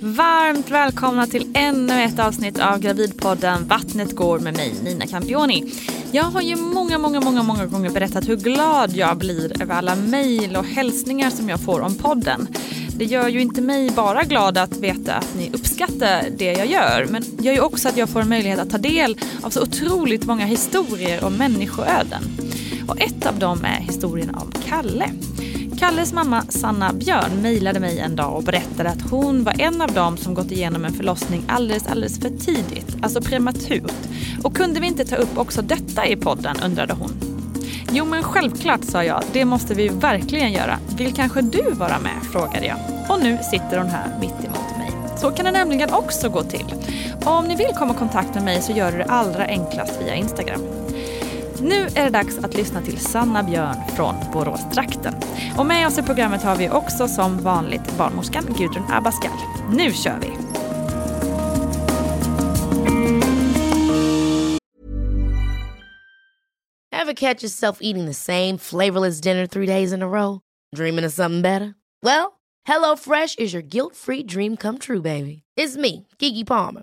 Varmt välkomna till ännu ett avsnitt av Gravidpodden Vattnet går med mig Nina Campioni. Jag har ju många, många, många, många gånger berättat hur glad jag blir över alla mejl och hälsningar som jag får om podden. Det gör ju inte mig bara glad att veta att ni uppskattar det jag gör men gör ju också att jag får en möjlighet att ta del av så otroligt många historier om människoöden. Och ett av dem är historien om Kalle. Kalles mamma Sanna Björn mejlade mig en dag och berättade att hon var en av dem som gått igenom en förlossning alldeles, alldeles för tidigt, alltså prematurt. Och kunde vi inte ta upp också detta i podden, undrade hon. Jo men självklart, sa jag. Det måste vi verkligen göra. Vill kanske du vara med? frågade jag. Och nu sitter hon här mitt emot mig. Så kan det nämligen också gå till. Om ni vill komma i kontakt med mig så gör du det allra enklast via Instagram. Nu är det dags att lyssna till Sanna Björn från Boråstrakten. Och med oss i programmet har vi också som vanligt barnmorskan Gudrun Abascal. Nu kör vi! Have catch yourself eating the same flavorless dinner three days in a row? Dreaming of something better? Well, Hello Fresh is your guilt-free dream come true, baby. It's me, Gigi Palmer.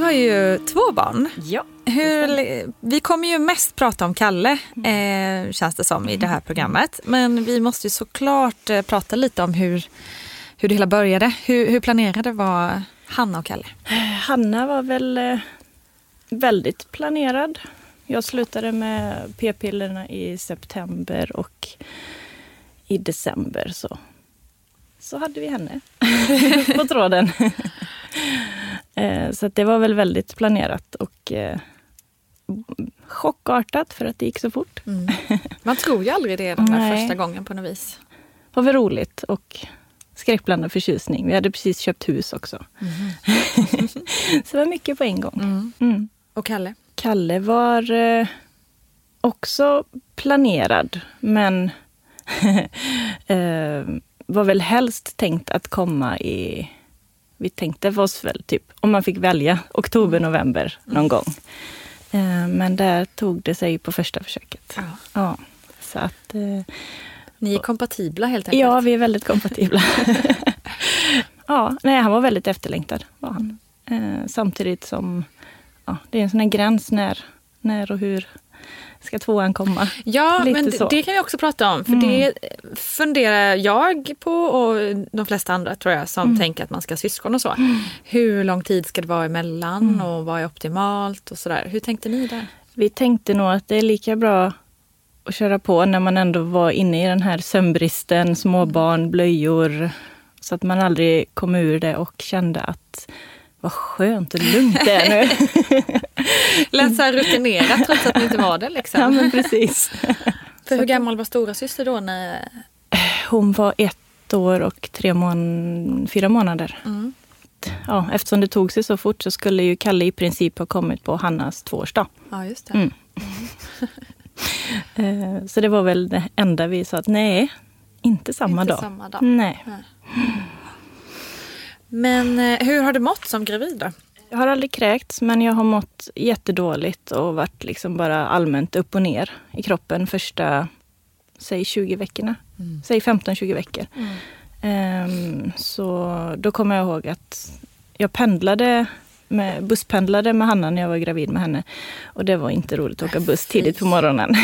Du har ju två barn. Ja. Hur, vi kommer ju mest prata om Kalle, eh, känns det som, i det här programmet. Men vi måste ju såklart eh, prata lite om hur, hur det hela började. Hur, hur planerade var Hanna och Kalle? Hanna var väl eh, väldigt planerad. Jag slutade med p-pillerna i september och i december så, så hade vi henne på tråden. Eh, så det var väl väldigt planerat och eh, chockartat för att det gick så fort. Mm. Man tror ju aldrig det den där Nej. första gången på något vis. Det var väl roligt och skräckblandad förtjusning. Vi hade precis köpt hus också. så det var mycket på en gång. Mm. Mm. Och Kalle? Kalle var eh, också planerad, men eh, var väl helst tänkt att komma i... Vi tänkte för oss väl typ, om man fick välja, oktober, november någon gång. Eh, men där tog det sig på första försöket. Ja. Ja, så att... Eh, Ni är kompatibla helt enkelt? ja, vi är väldigt kompatibla. ja, nej, han var väldigt efterlängtad. Var han. Eh, samtidigt som ja, det är en sån här gräns när, när och hur ska tvåan komma. Ja, Lite men så. det kan vi också prata om. För det funderar jag på och de flesta andra tror jag som tänker att man ska ha syskon och så. Hur lång tid ska det vara emellan och vad är optimalt och sådär. Hur tänkte ni där? Vi tänkte nog att det är lika bra att köra på när man ändå var inne i den här sömnbristen, småbarn, blöjor. Så att man aldrig kom ur det och kände att vad skönt och lugnt det är nu. Lät så här rutinerat trots att ni inte var det. Liksom. ja, men precis. För hur gammal var stora syster då? När... Hon var ett år och tre mån fyra månader. Mm. Ja, eftersom det tog sig så fort så skulle ju Kalle i princip ha kommit på Hannas tvåårsdag. Ja, just det. Mm. Eh, så det var väl det enda vi sa att nej, inte samma Inte dag. samma dag. Nej. Men eh, hur har du mått som gravid då? Jag har aldrig kräkts, men jag har mått jättedåligt och varit liksom bara allmänt upp och ner i kroppen första, säg 20 veckorna. Säg 15-20 veckor. Ehm, så då kommer jag ihåg att jag pendlade med, busspendlade med Hanna när jag var gravid med henne. Och det var inte roligt att åka buss tidigt på morgonen.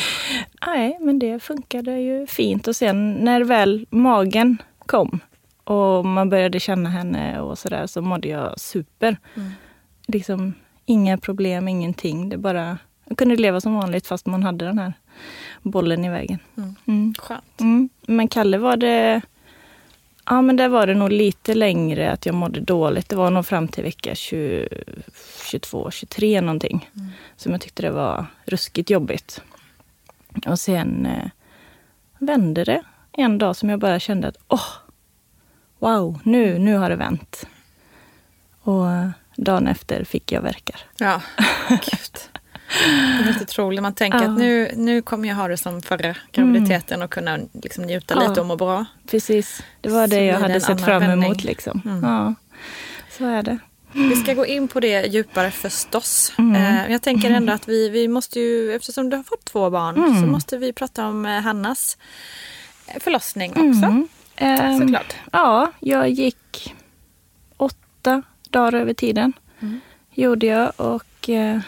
Nej, men det funkade ju fint. Och sen när väl magen kom och man började känna henne och sådär så mådde jag super. Liksom inga problem, ingenting. Det bara, jag kunde leva som vanligt fast man hade den här bollen i vägen. Mm. Skönt. Mm. Men Kalle var det... Ja, men där var det nog lite längre att jag mådde dåligt. Det var nog fram till vecka 20, 22, 23 någonting. Som jag tyckte det var ruskigt jobbigt. Och sen eh, vände det en dag som jag bara kände att åh, wow, nu, nu har det vänt. Och eh, dagen efter fick jag verkar. Ja, gud. Det är helt otroligt. Man tänker Ja. att nu, nu kommer jag ha det som förra graviditeten och kunna liksom njuta Ja. lite och må bra. Precis, det var Så det jag blir det hade sett fram emot. vändning. Liksom. Mm. Ja, så är det. Vi ska gå in på det djupare förstås. Mm. Eh, Jag tänker ändå att vi, vi måste ju, eftersom du har fått två barn, Mm. så måste vi prata om eh, Hannas förlossning också. Mm. Ehm, Såklart. Ja, jag gick åtta dagar över tiden. Mm. Gjorde jag. Och eh,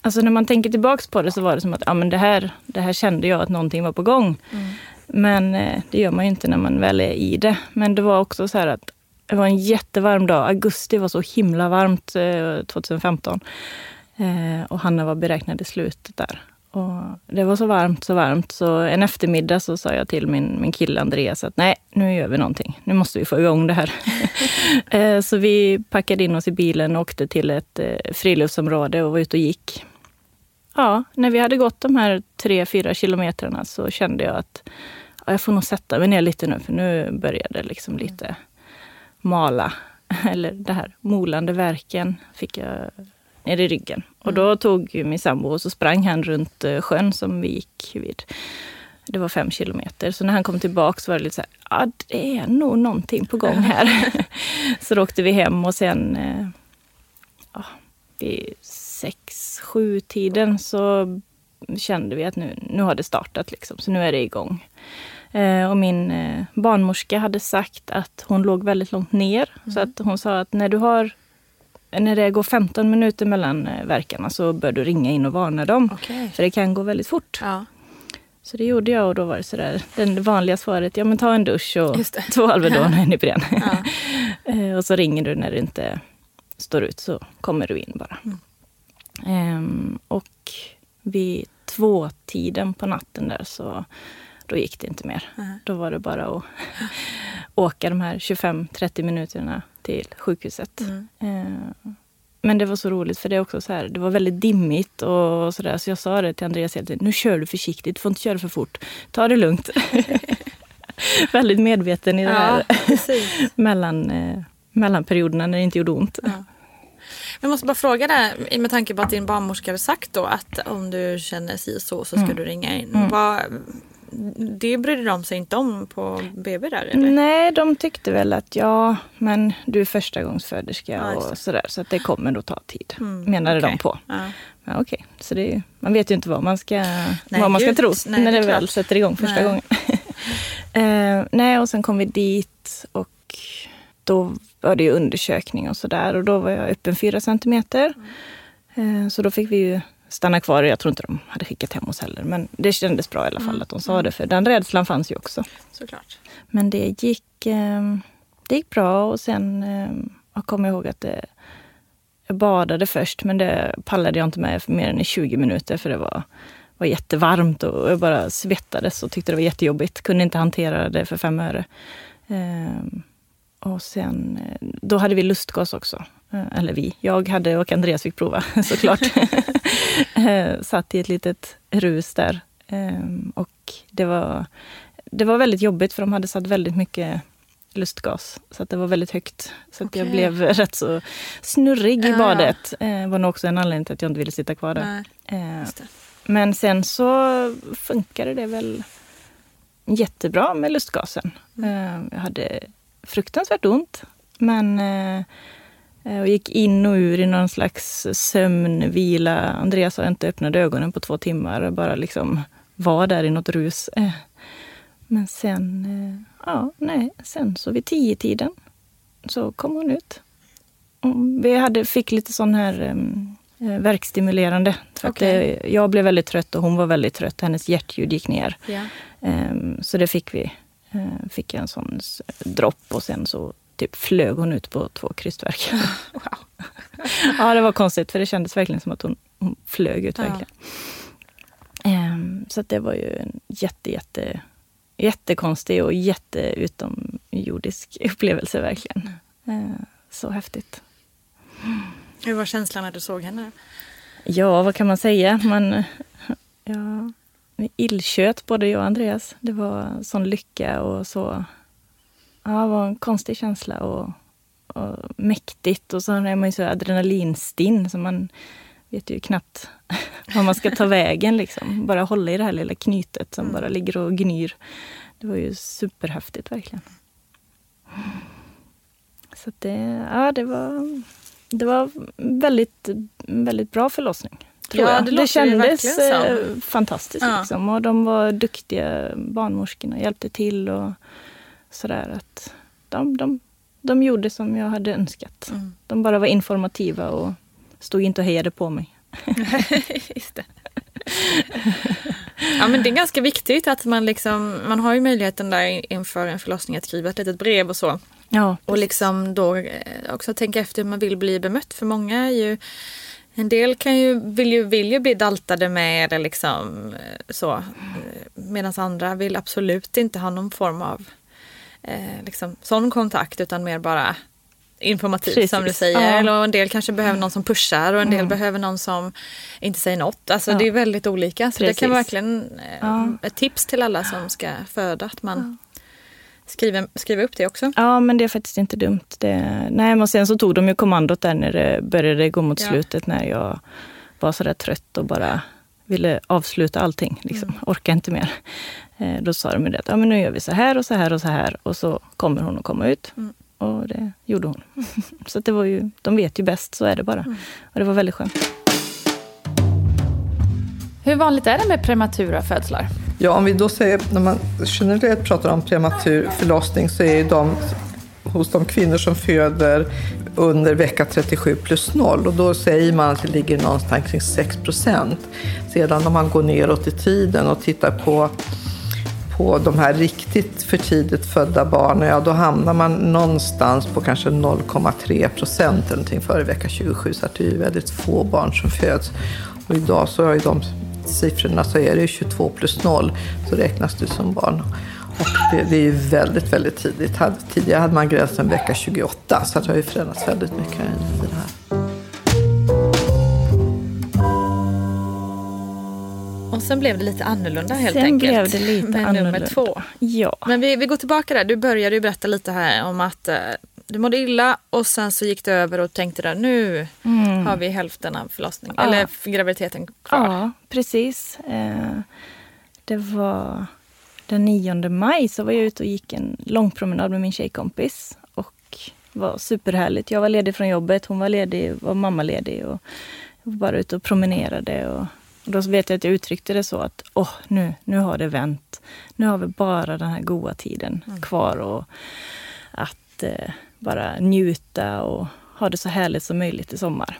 alltså när man tänker tillbaks på det så var det som att ja, men det, här, det här kände jag att någonting var på gång. Mm. Men eh, det gör man ju inte när man väl är i det. Men det var också så här att det var en jättevarm dag. Augusti var så himla varmt eh, 2015. Eh, och Hanna var beräknad i slutet där. Och det var så varmt, så varmt. Så en eftermiddag så sa jag till min, min kille Andreas att nej, nu gör vi någonting. Nu måste vi få igång det här. eh, så vi packade in oss i bilen och åkte till ett eh, friluftsområde och var ute och gick. Ja, när vi hade gått de här tre, fyra kilometrarna så kände jag att ja, jag får nog sätta mig ner lite nu, för nu började det liksom lite mala. Eller det här molande verken fick jag ner i ryggen. Och då tog min sambo och så sprang han runt eh, sjön som vi gick vid. Det var fem kilometer. Så när han kom tillbaka så var det lite så här, ja det är nog någonting på gång här. så då åkte vi hem och sen eh, ja, vid sex, sju tiden så kände vi att nu, nu har det startat liksom. Så nu är det igång. Eh, och min eh, barnmorska hade sagt att hon låg väldigt långt ner. Så att hon sa att när du har när det går 15 minuter mellan eh, verkarna så bör du ringa in och varna dem. Okej. För det kan gå väldigt fort. Ja. Så det gjorde jag och då var det sådär, det vanliga svaret, ja men ta en dusch och två Alvedon och en Ipren. Ja. Eh, och så ringer du när det inte står ut så kommer du in bara. Mm. Ehm, och vid två-tiden på natten där så då gick det inte mer. Nej. Då var det bara att åka de här 25-30 minuterna till sjukhuset. Mm. Eh, men det var så roligt för det också så här, det var väldigt dimmigt och sådär. Så jag sa det till Andreas hela tiden, nu kör du försiktigt, du får inte köra för fort. Ta det lugnt. väldigt medveten i det här mellan, eh, mellanperioderna när det inte gjorde ont. Ja. Jag måste bara fråga där, med tanke på att din barnmorska hade sagt då att om du känner si så så ska Mm. du ringa in. Vad, det brydde de sig inte om på BB där eller? Nej, de tyckte väl att ja, men du är förstagångsföderska just det. och sådär. Så att det kommer nog ta tid, Mm, menade okej. de på. Ja. Ja, Okej, så det man vet ju inte vad man ska, Nej, vad man ska tro nej, när det det väl sätter igång första Nej. gången. eh, nej, och sen kom vi dit och då var det ju undersökning och sådär. Och då var jag öppen fyra centimeter. Mm. Eh, så då fick vi ju stanna kvar. Jag tror inte de hade skickat hem oss heller. Men det kändes bra i alla Mm. fall att de sa det. För den rädslan fanns ju också. Såklart. Men det gick, eh, det gick bra och sen eh, jag kommer ihåg att det, jag badade först men det pallade jag inte med för mer än i 20 minuter för det var var jättevarmt och jag bara svettades och tyckte det var jättejobbigt. Kunde inte hantera det för fem öre. Ehm, och sen, eh, då hade vi lustgas också. Eh, eller vi, jag hade och Andreas fick prova såklart. Eh, satt i ett litet rus där. Ehm, och det var, det var väldigt jobbigt för de hade satt väldigt mycket lustgas. Så att det var väldigt högt. Så att jag blev rätt så snurrig i Ja. badet. Det var nog också en anledning till att jag inte ville sitta kvar där. Eh. Men sen så funkade det väl jättebra med lustgasen. Eh, Jag hade fruktansvärt ont. Men eh, jag gick in och ur i någon slags sömnvila. Andreas har inte öppnat ögonen på två timmar. och Bara liksom var där i något rus. Eh, Men sen, eh, ja, nej, sen så vid tio tiden så kom hon ut. Och vi hade, fick lite sån här um, verkstimulerande. För att Okej. det, jag blev väldigt trött och hon var väldigt trött. Hennes hjärtljud gick ner. Ja. Ehm, så det fick vi. Uh, fick jag en sån dropp och sen så typ flög hon ut på två krystverk. ja, det var konstigt för det kändes verkligen som att hon, hon flög ut Ja. verkligen. Ehm, så det var ju en jätte, jätte, jättekonstig och jätteutomjordisk upplevelse verkligen. Eh, så häftigt. Hur var känslan när du såg henne? Ja, vad kan man säga? Man, ja, vi både jag och Andreas. Det var sån lycka och så... Ja, var en konstig känsla och, och mäktigt. Och så är man ju så adrenalinstinn så man vet ju knappt vad man ska ta vägen. Liksom. Bara hålla i det här lilla knytet som bara ligger och gnyr. Det var ju superhäftigt verkligen. Så det, ja, det var, det var väldigt, väldigt bra förlossning. Tror Ja, jag. det det, kändes eh, fantastiskt. Ja. Liksom. Och de var duktiga barnmorskorna, hjälpte till och sådär. Att de, de, de gjorde som jag hade önskat. Mm. De bara var informativa och stod inte och hejade på mig. Just det. Ja men det är ganska viktigt att man liksom, man har ju möjligheten där inför en förlossning att skriva ett litet brev och så. Ja, Och liksom då eh, också tänka efter hur man vill bli bemött. För många är ju, en del kan ju, vill, ju, vill ju bli daltade med eller liksom eh, så. Medan andra vill absolut inte ha någon form av eh, liksom, sån kontakt utan mer bara informativt Precis. som du säger. Ja. Eller en del kanske behöver någon som pushar och en del Mm. behöver någon som inte säger något. Alltså Ja. det är väldigt olika. Så det kan Precis. verkligen eh, Ja. ett tips till alla som ska föda att man skriver, skriver upp det också. Ja, men det är faktiskt inte dumt. Det, nej, men sen så tog de ju kommandot där när det började gå mot slutet när jag var så där trött och bara ville avsluta allting. Liksom. Mm. Orkar inte mer. Eh, då sa de att ja, men nu gör vi så här och så här och så här och så kommer hon att komma ut. Mm. Och det gjorde hon. så det var ju, de vet ju bäst, så är det bara. Mm. Och det var väldigt skönt. Hur vanligt är det med prematura födslar? Ja, om vi då säger, när man generellt pratar om prematur förlossning så är ju de hos de kvinnor som föder under vecka 37 plus 0 och då säger man att det ligger någonstans kring 6 procent. Sedan om man går neråt i tiden och tittar på på de här riktigt för tidigt födda barnen, ja då hamnar man någonstans på kanske 0,3 procent eller någonting före vecka 27. Så att det är ju väldigt få barn som föds. Och idag så är de siffrorna så är det 22 plus 0 så räknas du som barn. Och det, det är ju väldigt, väldigt tidigt. Tidigare hade man gränsen vecka 28 så det har ju förändrats väldigt mycket i det här. Och sen blev det lite annorlunda helt Sen enkelt. blev det lite med annorlunda. nummer två. Ja. Men vi, vi går tillbaka där. Du började ju berätta lite här om att eh, du mådde illa och sen så gick det över och tänkte där nu Mm. har vi hälften av förlossningen, Ja. eller graviditeten kvar. Ja, precis. Eh, det var den 9 maj så var jag ute och gick en lång promenad med min tjejkompis. Och var superhärligt. Jag var ledig från jobbet, hon var ledig, var mammaledig. Och var bara ute och promenerade. Och, och då vet jag att jag uttryckte det så att åh, nu, nu har det vänt. Nu har vi bara den här goda tiden kvar. Och att eh, bara njuta och ha det så härligt som möjligt i sommar.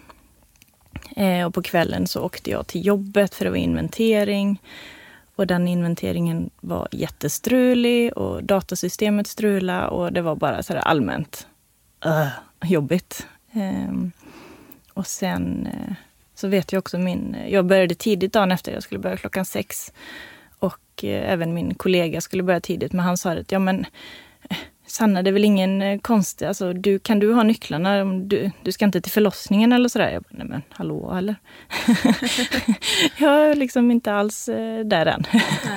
Eh, och på kvällen så åkte jag till jobbet för det var inventering. Och den inventeringen var jättestrulig och datasystemet strula och det var bara så allmänt uh, jobbigt. Ehm, och sen eh, så vet jag också min... Jag började tidigt dagen efter. Jag skulle börja klockan sex. Och eh, även min kollega skulle börja tidigt. Men han sa att ja men eh, Sanna, det är väl ingen eh, konstig... Alltså, du, kan du ha nycklarna? Du, du ska inte till förlossningen eller sådär? Jag bara, nej men hallå eller? jag är liksom inte alls där än.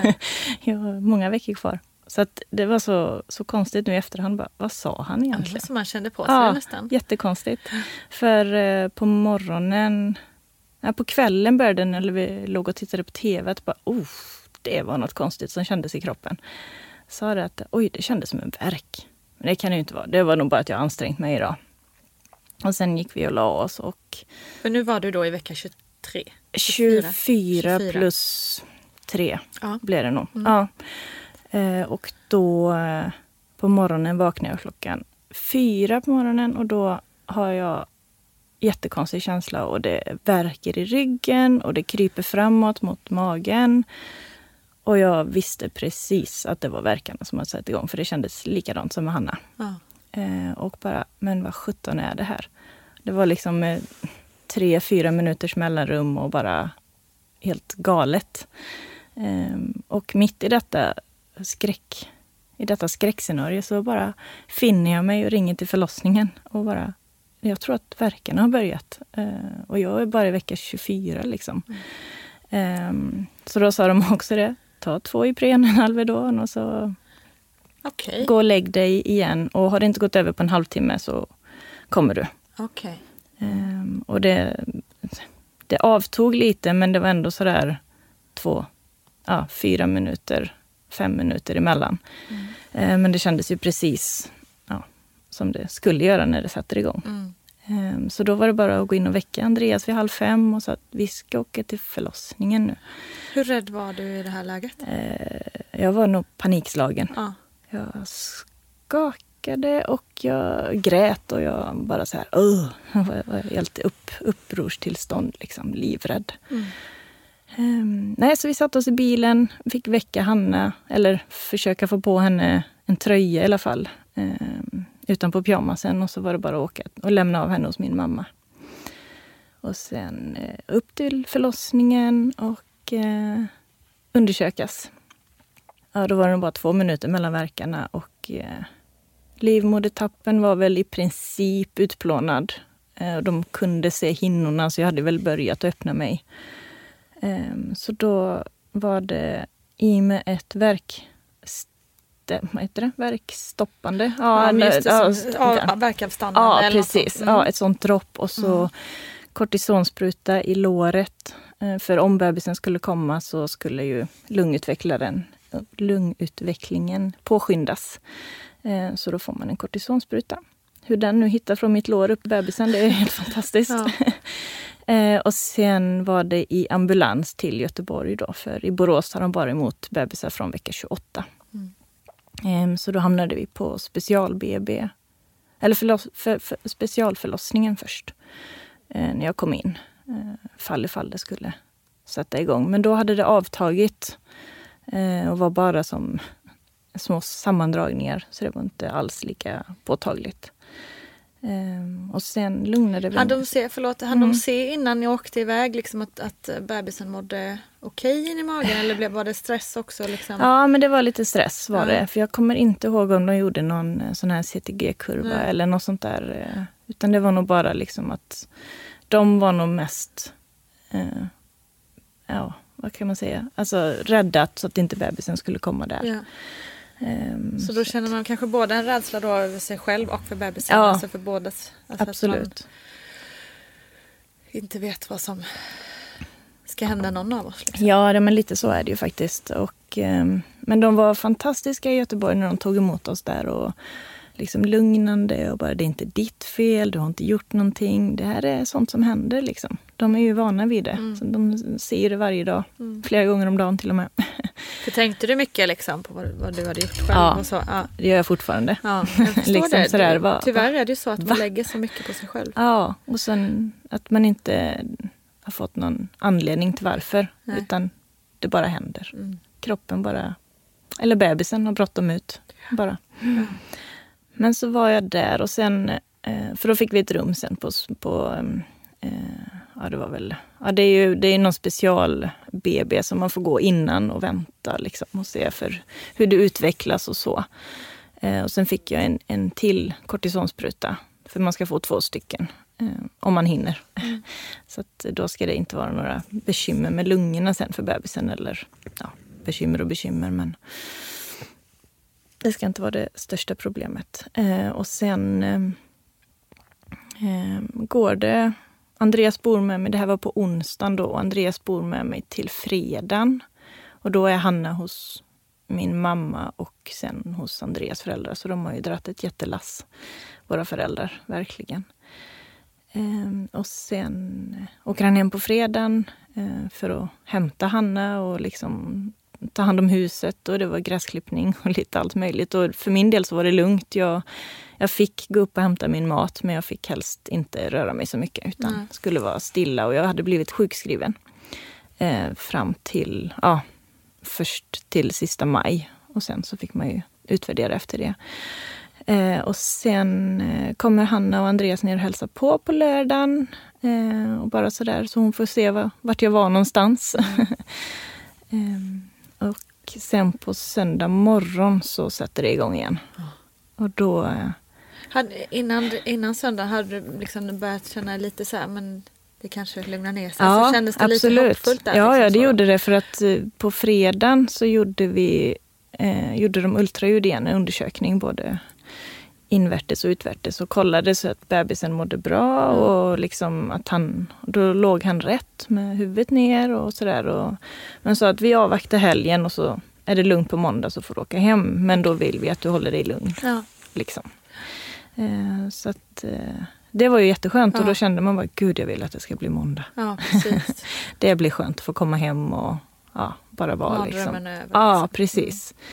jag har många veckor kvar. Så att det var så, så konstigt nu i efterhand. Bara, vad sa han egentligen? Ja, som man kände på sig ja, nästan. Jättekonstigt. För eh, på morgonen, ja, på kvällen började den, när vi låg och tittade på TV, att bara, oh, det var något konstigt som kändes i kroppen. Sa det att oj, det kändes som en verk. Men det kan det ju inte vara. Det var nog bara att jag ansträngt mig idag. Och sen gick vi och la oss och... För nu var du då i vecka 23? 24, 24 plus 3 ja. blev det nog. Mm. Ja. Eh, och då eh, på morgonen vaknar jag klockan fyra på morgonen och då har jag jättekonstig känsla och det värker i ryggen och det kryper framåt mot magen. Och jag visste precis att det var verkarna som hade satt igång för det kändes likadant som med Hanna. Ja. Eh, och bara, men vad sjutton är det här? Det var liksom eh, tre, fyra minuters mellanrum och bara helt galet. Eh, och mitt i detta skräck, i detta skräckscenario så bara finner jag mig och ringer till förlossningen och bara jag tror att verkarna har börjat. Eh, och jag är bara i vecka 24 liksom. Mm. så då sa de också det ta två Ipren, en Alvedon och så okay. gå och lägg dig igen. Och har det inte gått över på en halvtimme så kommer du. Okay. Um, och det, det avtog lite men det var ändå sådär två, ja, fyra minuter, fem minuter emellan. Mm. Uh, men det kändes ju precis ja, som det skulle göra när det satte igång. Mm. Um, så då var det bara att gå in och väcka Andreas vid halv fem och sa att vi ska åka till förlossningen nu. Hur rädd var du i det här läget? Uh, jag var nog panikslagen. Ah. Jag skakade och jag grät och jag bara så här, uh, jag var helt upp, upprorstillstånd, liksom, livrädd. Mm. Um, nej, så vi satte oss i bilen, fick väcka Hanna, eller försöka få på henne en tröja i alla fall. Um, utanpå pyjamasen och så var det bara att åka och lämna av henne hos min mamma. Och sen eh, upp till förlossningen och eh, undersökas. Ja, då var det bara två minuter mellan verkarna och eh, livmodertappen var väl i princip utplånad. Eh, de kunde se hinnorna så jag hade väl börjat öppna mig. Eh, så då var det i med ett verk vad heter det, verkstoppande. Ja, ja, just det, som, ja, verkavstannande. Ja, precis. Mm. Ja, ett sånt dropp och så mm. kortisonspruta i låret. Eh, för om bebisen skulle komma så skulle ju lungutvecklaren, lungutvecklingen påskyndas. Eh, så då får man en kortisonspruta. Hur den nu hittar från mitt lår upp bebisen, det är helt fantastiskt. Ja. Eh, och sen var det i ambulans till Göteborg då, för i Borås tar de bara emot bebisar från vecka 28. Ehm, så då hamnade vi på special-BB. Eller förloss, för, för, specialförlossningen först. Eh, när jag kom in. Eh, fall ifall det skulle sätta igång. Men då hade det avtagit. Eh, och var bara som små sammandragningar. Så det var inte alls lika påtagligt. Um, och sen lugnade vi Hade de se, förlåt, hade mm. de se innan ni åkte iväg liksom att, att bebisen mådde okej okay in i magen eller blev, var det stress också? Liksom? Ja men det var lite stress var ja. det. För jag kommer inte ihåg om de gjorde någon eh, sån här CTG-kurva mm. eller något sånt där. Eh, utan det var nog bara liksom att de var nog mest, uh, ja vad kan man säga, alltså rädda så att inte bebisen skulle komma där. Ja. Um, så då känner man kanske både en rädsla då över sig själv och för bebisen? Ja, alltså för bådas, alltså absolut. inte vet vad som ska hända någon av oss. Liksom. Ja, men lite så är det ju faktiskt. Och, um, men de var fantastiska i Göteborg när de tog emot oss där. Och liksom lugnande och bara det är inte ditt fel, du har inte gjort någonting. Det här är sånt som händer liksom. De är ju vana vid det. Mm. Så de ser det varje dag. Mm. Flera gånger om dagen till och med. För tänkte du mycket liksom på vad, vad, du hade gjort själv? Ja, ja. det gör jag fortfarande. Ja, jag liksom det. Sådär, bara, Tyvärr är det ju så att man va? lägger så mycket på sig själv. Ja, och sen att man inte har fått någon anledning till varför. Nej. Utan det bara händer. Mm. Kroppen bara, eller bebisen har bråttom ut. Bara. Mm. Men så var jag där och sen, eh, för då fick vi ett rum sen på, på eh, ja, det var väl, ja, det är ju det är någon special BB som man får gå innan och vänta liksom, och se för hur det utvecklas och så. Eh, och sen fick jag en, en till kortisonspruta, för man ska få två stycken om man hinner. Mm. Så att då ska det inte vara några bekymmer med lungorna sen för bebisen. Eller ja, bekymmer och bekymmer, men det ska inte vara det största problemet. Eh, och sen eh, eh, går det... Andreas bor med mig, det här var på onsdagen då, Andreas bor med mig till fredagen. Och då är Hanna hos min mamma och sen hos Andreas föräldrar. Så de har ju dragit ett jättelass, våra föräldrar, verkligen. Eh, och sen eh, åker han hem på fredagen eh, för att hämta Hanna och liksom ta hand om huset och det var gräsklippning och lite allt möjligt. Och för min del så var det lugnt. Jag, jag fick gå upp och hämta min mat men jag fick helst inte röra mig så mycket utan Nej. skulle vara stilla och jag hade blivit sjukskriven eh, fram till, ja, först till sista maj och sen så fick man ju utvärdera efter det. Eh, och sen eh, kommer Hanna och Andreas ner och hälsar på på lördagen. Eh, och bara sådär, så hon får se var, vart jag var någonstans. Och sen på söndag morgon så sätter det igång igen. Och då... Eh, hade, innan, innan söndag hade du liksom börjat känna lite så här, men det kanske lugnar ner sig? Ja, så kändes det absolut. lite hoppfullt där? Ja, liksom ja, det så. gjorde det. För att eh, på fredagen så gjorde vi eh, gjorde de ultraljud igen, en undersökning både invärtes och utvärtes och kollade så att bebisen mådde bra mm. och liksom att han, då låg han rätt med huvudet ner och sådär. Men sa att vi avvaktar helgen och så är det lugnt på måndag så får du åka hem. Men då vill vi att du håller dig lugn. Ja. Liksom. Eh, så att eh, det var ju jätteskönt ja. och då kände man bara, gud jag vill att det ska bli måndag. Ja, det blir skönt att få komma hem och ja, bara vara. Liksom. Över, ja, liksom. precis. Mm.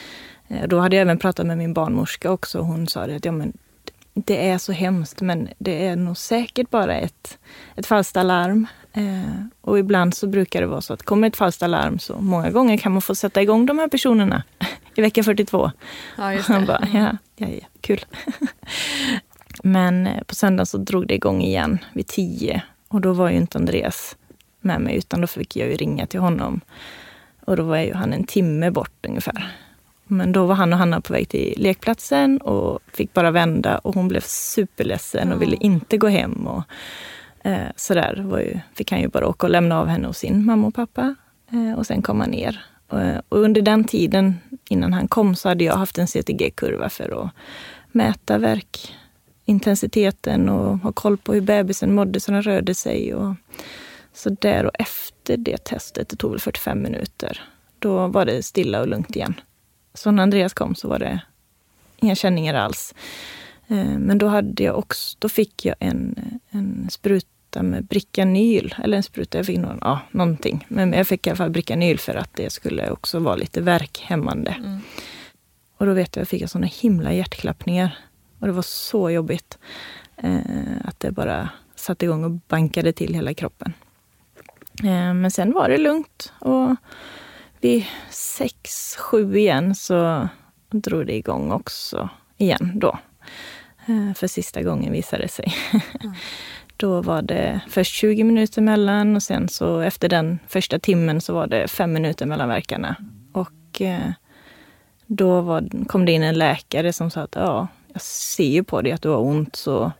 Eh, då hade jag även pratat med min barnmorska också. Hon sa att ja, men det är så hemskt men det är nog säkert bara ett, ett falskt alarm. Eh, och ibland så brukar det vara så att kommer ett falskt alarm så många gånger kan man få sätta igång de här personerna i vecka 42. Ja, just det. bara, ja, ja, ja, kul. men eh, på söndagen så drog det igång igen vid tio och då var ju inte Andreas med mig utan då fick jag ju ringa till honom. Och då var ju han en timme bort ungefär. Men då var han och Hanna på väg till lekplatsen och fick bara vända och hon blev superledsen och ville inte gå hem. Och, eh, sådär var ju, fick han ju bara åka och lämna av henne hos sin mamma och pappa. Eh, och sen kom han ner. Och, och, under den tiden innan han kom så hade jag haft en CTG-kurva för att mäta verkintensiteten och ha koll på hur bebisen mådde så den rörde sig. Och, så där och efter det testet, det tog väl 45 minuter, då var det stilla och lugnt igen. Så när Andreas kom så var det inga känningar alls. Eh, men då, hade jag också, då fick jag en, en spruta med Bricanyl, eller en spruta, jag fick någon, ja, någonting. Men jag fick i alla fall Bricanyl för att det skulle också vara lite värkhämmande. Mm. Och då vet jag, jag fick såna himla hjärtklappningar. Och det var så jobbigt. Eh, att det bara satte igång och bankade till hela kroppen. Eh, men sen var det lugnt. Och vid sex, sju igen så drog det igång också igen då. Eh, för sista gången visade det sig. Mm. Då var det först 20 minuter mellan och sen så efter den första timmen så var det fem minuter mellan verkarna. Och eh, då var, kom det in en läkare som sa att ja, jag ser ju på dig att du har ont så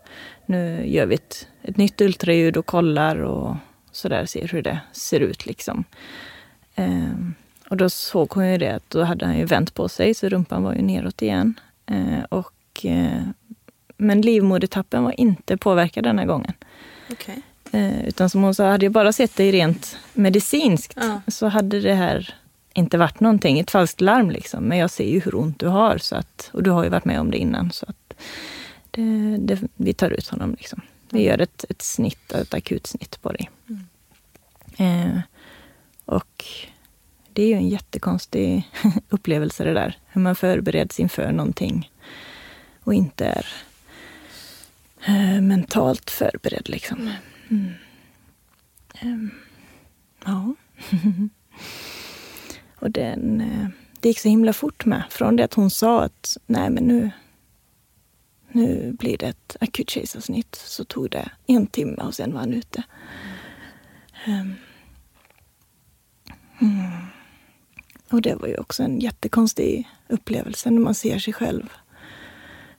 nu gör vi ett, ett nytt ultraljud och kollar och sådär, ser hur det ser ut liksom. Um, och då såg hon ju det att då hade han ju vänt på sig så rumpan var ju neråt igen. Eh, och, eh, men livmodertappen var inte påverkad den här gången. Okay. Eh, utan som hon sa, hade jag bara sett det rent medicinskt ja. så hade det här inte varit någonting, ett falskt larm liksom. Men jag ser ju hur ont du har så att, och du har ju varit med om det innan. Så att det, det, vi tar ut honom. Liksom. Vi mm. gör ett, ett snitt, ett akutsnitt på dig. Mm. Eh, och det är ju en jättekonstig upplevelse det där. Hur man förbereds inför någonting och inte är eh, mentalt förberedd liksom. Mm. Um, ja. och den, eh, det gick så himla fort med. Från det att hon sa att nej men nu, nu blir det ett akut kejsarsnitt så tog det en timme och sen var han ute. Um, mm. Och det var ju också en jättekonstig upplevelse när man ser sig själv.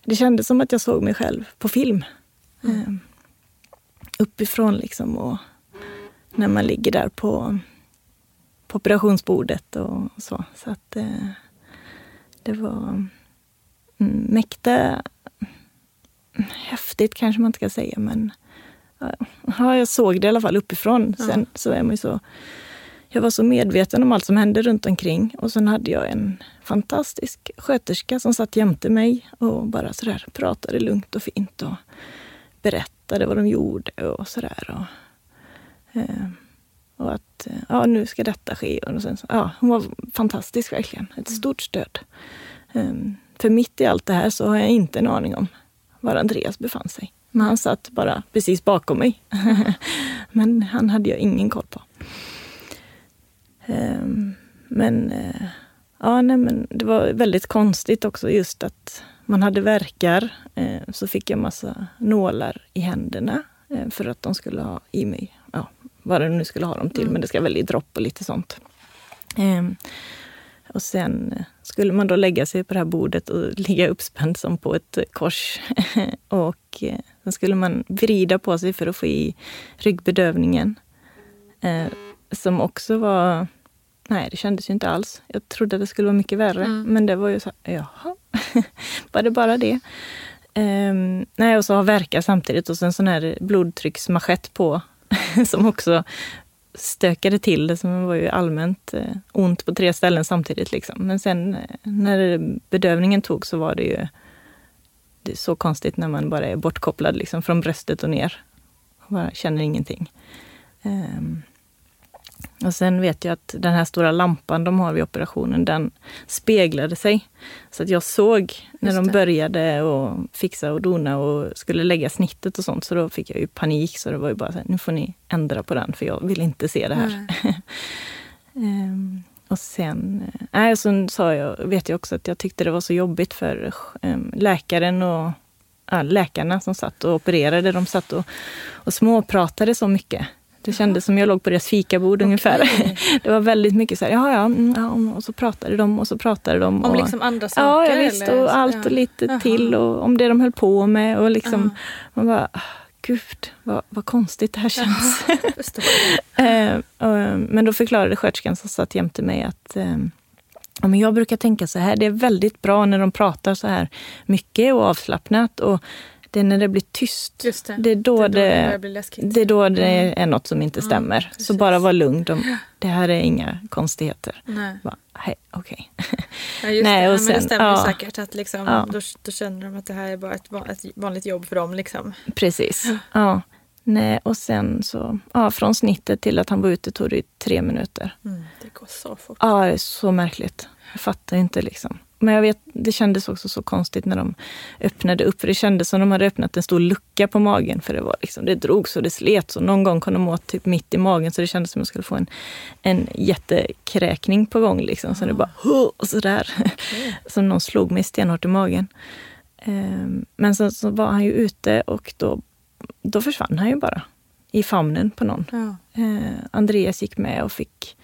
Det kändes som att jag såg mig själv på film. Mm. Um, uppifrån liksom och när man ligger där på, på operationsbordet och så. Så att eh, det var mm, mäkta häftigt kanske man inte ska säga men ja, jag såg det i alla fall uppifrån. Sen så är man så jag var så medveten om allt som hände runt omkring och sen hade jag en fantastisk sköterska som satt jämte mig och bara sådär pratade lugnt och fint och berättade vad de gjorde och sådär. Och, eh, och att ja, nu ska detta ske. Och sen, ja, hon var fantastisk verkligen. Ett mm. stort stöd. Um, för mitt i allt det här så har jag inte en aning om var Andreas befann sig. Men han satt bara precis bakom mig. men han hade jag ingen koll på. Um, men, uh, ja, nej, men det var väldigt konstigt också just att man hade verkar. Uh, så fick jag massa nålar i händerna uh, för att de skulle ha i mig. Ja, vad de nu skulle ha dem till, mm. men det ska väl i dropp och lite sånt. Um, och sen skulle man då lägga sig på det här bordet och ligga uppspänd som på ett kors. och eh, sen skulle man vrida på sig för att få i ryggbedövningen. Eh, som också var... Nej, det kändes ju inte alls. Jag trodde att det skulle vara mycket värre. Mm. Men det var ju så jaha, var det bara det? Um, nej, och så ha verka samtidigt och sen sån här blodtrycksmanschett på som också stökade till det. Som var ju allmänt eh, ont på tre ställen samtidigt. Liksom. Men sen eh, när bedövningen tog så var det ju det är så konstigt när man bara är bortkopplad liksom, från bröstet och ner. Och bara känner ingenting. Um, och sen vet jag att den här stora lampan de har vid operationen, den speglade sig. Så att jag såg när de började och fixa och dona och skulle lägga snittet och sånt. Så då fick jag ju panik. Så det var ju bara så här, nu får ni ändra på den för jag vill inte se det här. um, och sen, äh, sen sa jag, vet jag också att jag tyckte det var så jobbigt för um, läkaren och äh, läkarna som satt och opererade. De satt och, och småpratade så mycket. Det kändes som jag låg på deras fikabord okay. ungefär. Det var väldigt mycket så här, ja, ja, mm, ja, och så pratade de och så pratade de. Om och, liksom andra saker? Ja, ja visst, och allt ja. och lite Jaha. till och om det de höll på med och liksom, man bara, ah, gud vad, vad konstigt det här känns. eh, men då förklarade sköterskan som satt jämte mig att eh, Ja, men jag brukar tänka så här, det är väldigt bra när de pratar så här mycket och avslappnat. Och det är när det blir tyst. Det. det. är då det, är då det, det, det är då det mm. är något som inte stämmer. Mm, så bara var lugn. De, det här är inga konstigheter. Nej. Okej. Okay. Ja, just Nej, det. Och sen, men det stämmer ja, säkert. Att liksom, ja. då, då, känner de att det här är bara ett, ett vanligt jobb för dem. Liksom. Precis. Ja. Nej, och sen så, ja, från snittet till att han var ute tog det tre minuter. Mm, det går så fort. Ja, det är så märkligt. Jag fattar inte liksom. Men jag vet, det kändes också så konstigt när de öppnade upp. För det kändes som de hade öppnat en stor lucka på magen. För det var liksom, det drog så det slet så. Någon gång kom de åt typ mitt i magen så det kändes som att jag skulle få en, en jättekräkning på gång. Liksom. Så det bara och sådär. Okay. som någon slog mig stenhårt i magen. Um, men sen så var han ju ute och då, då försvann han ju bara. I famnen på någon. Ja. Uh, Andreas gick med och fick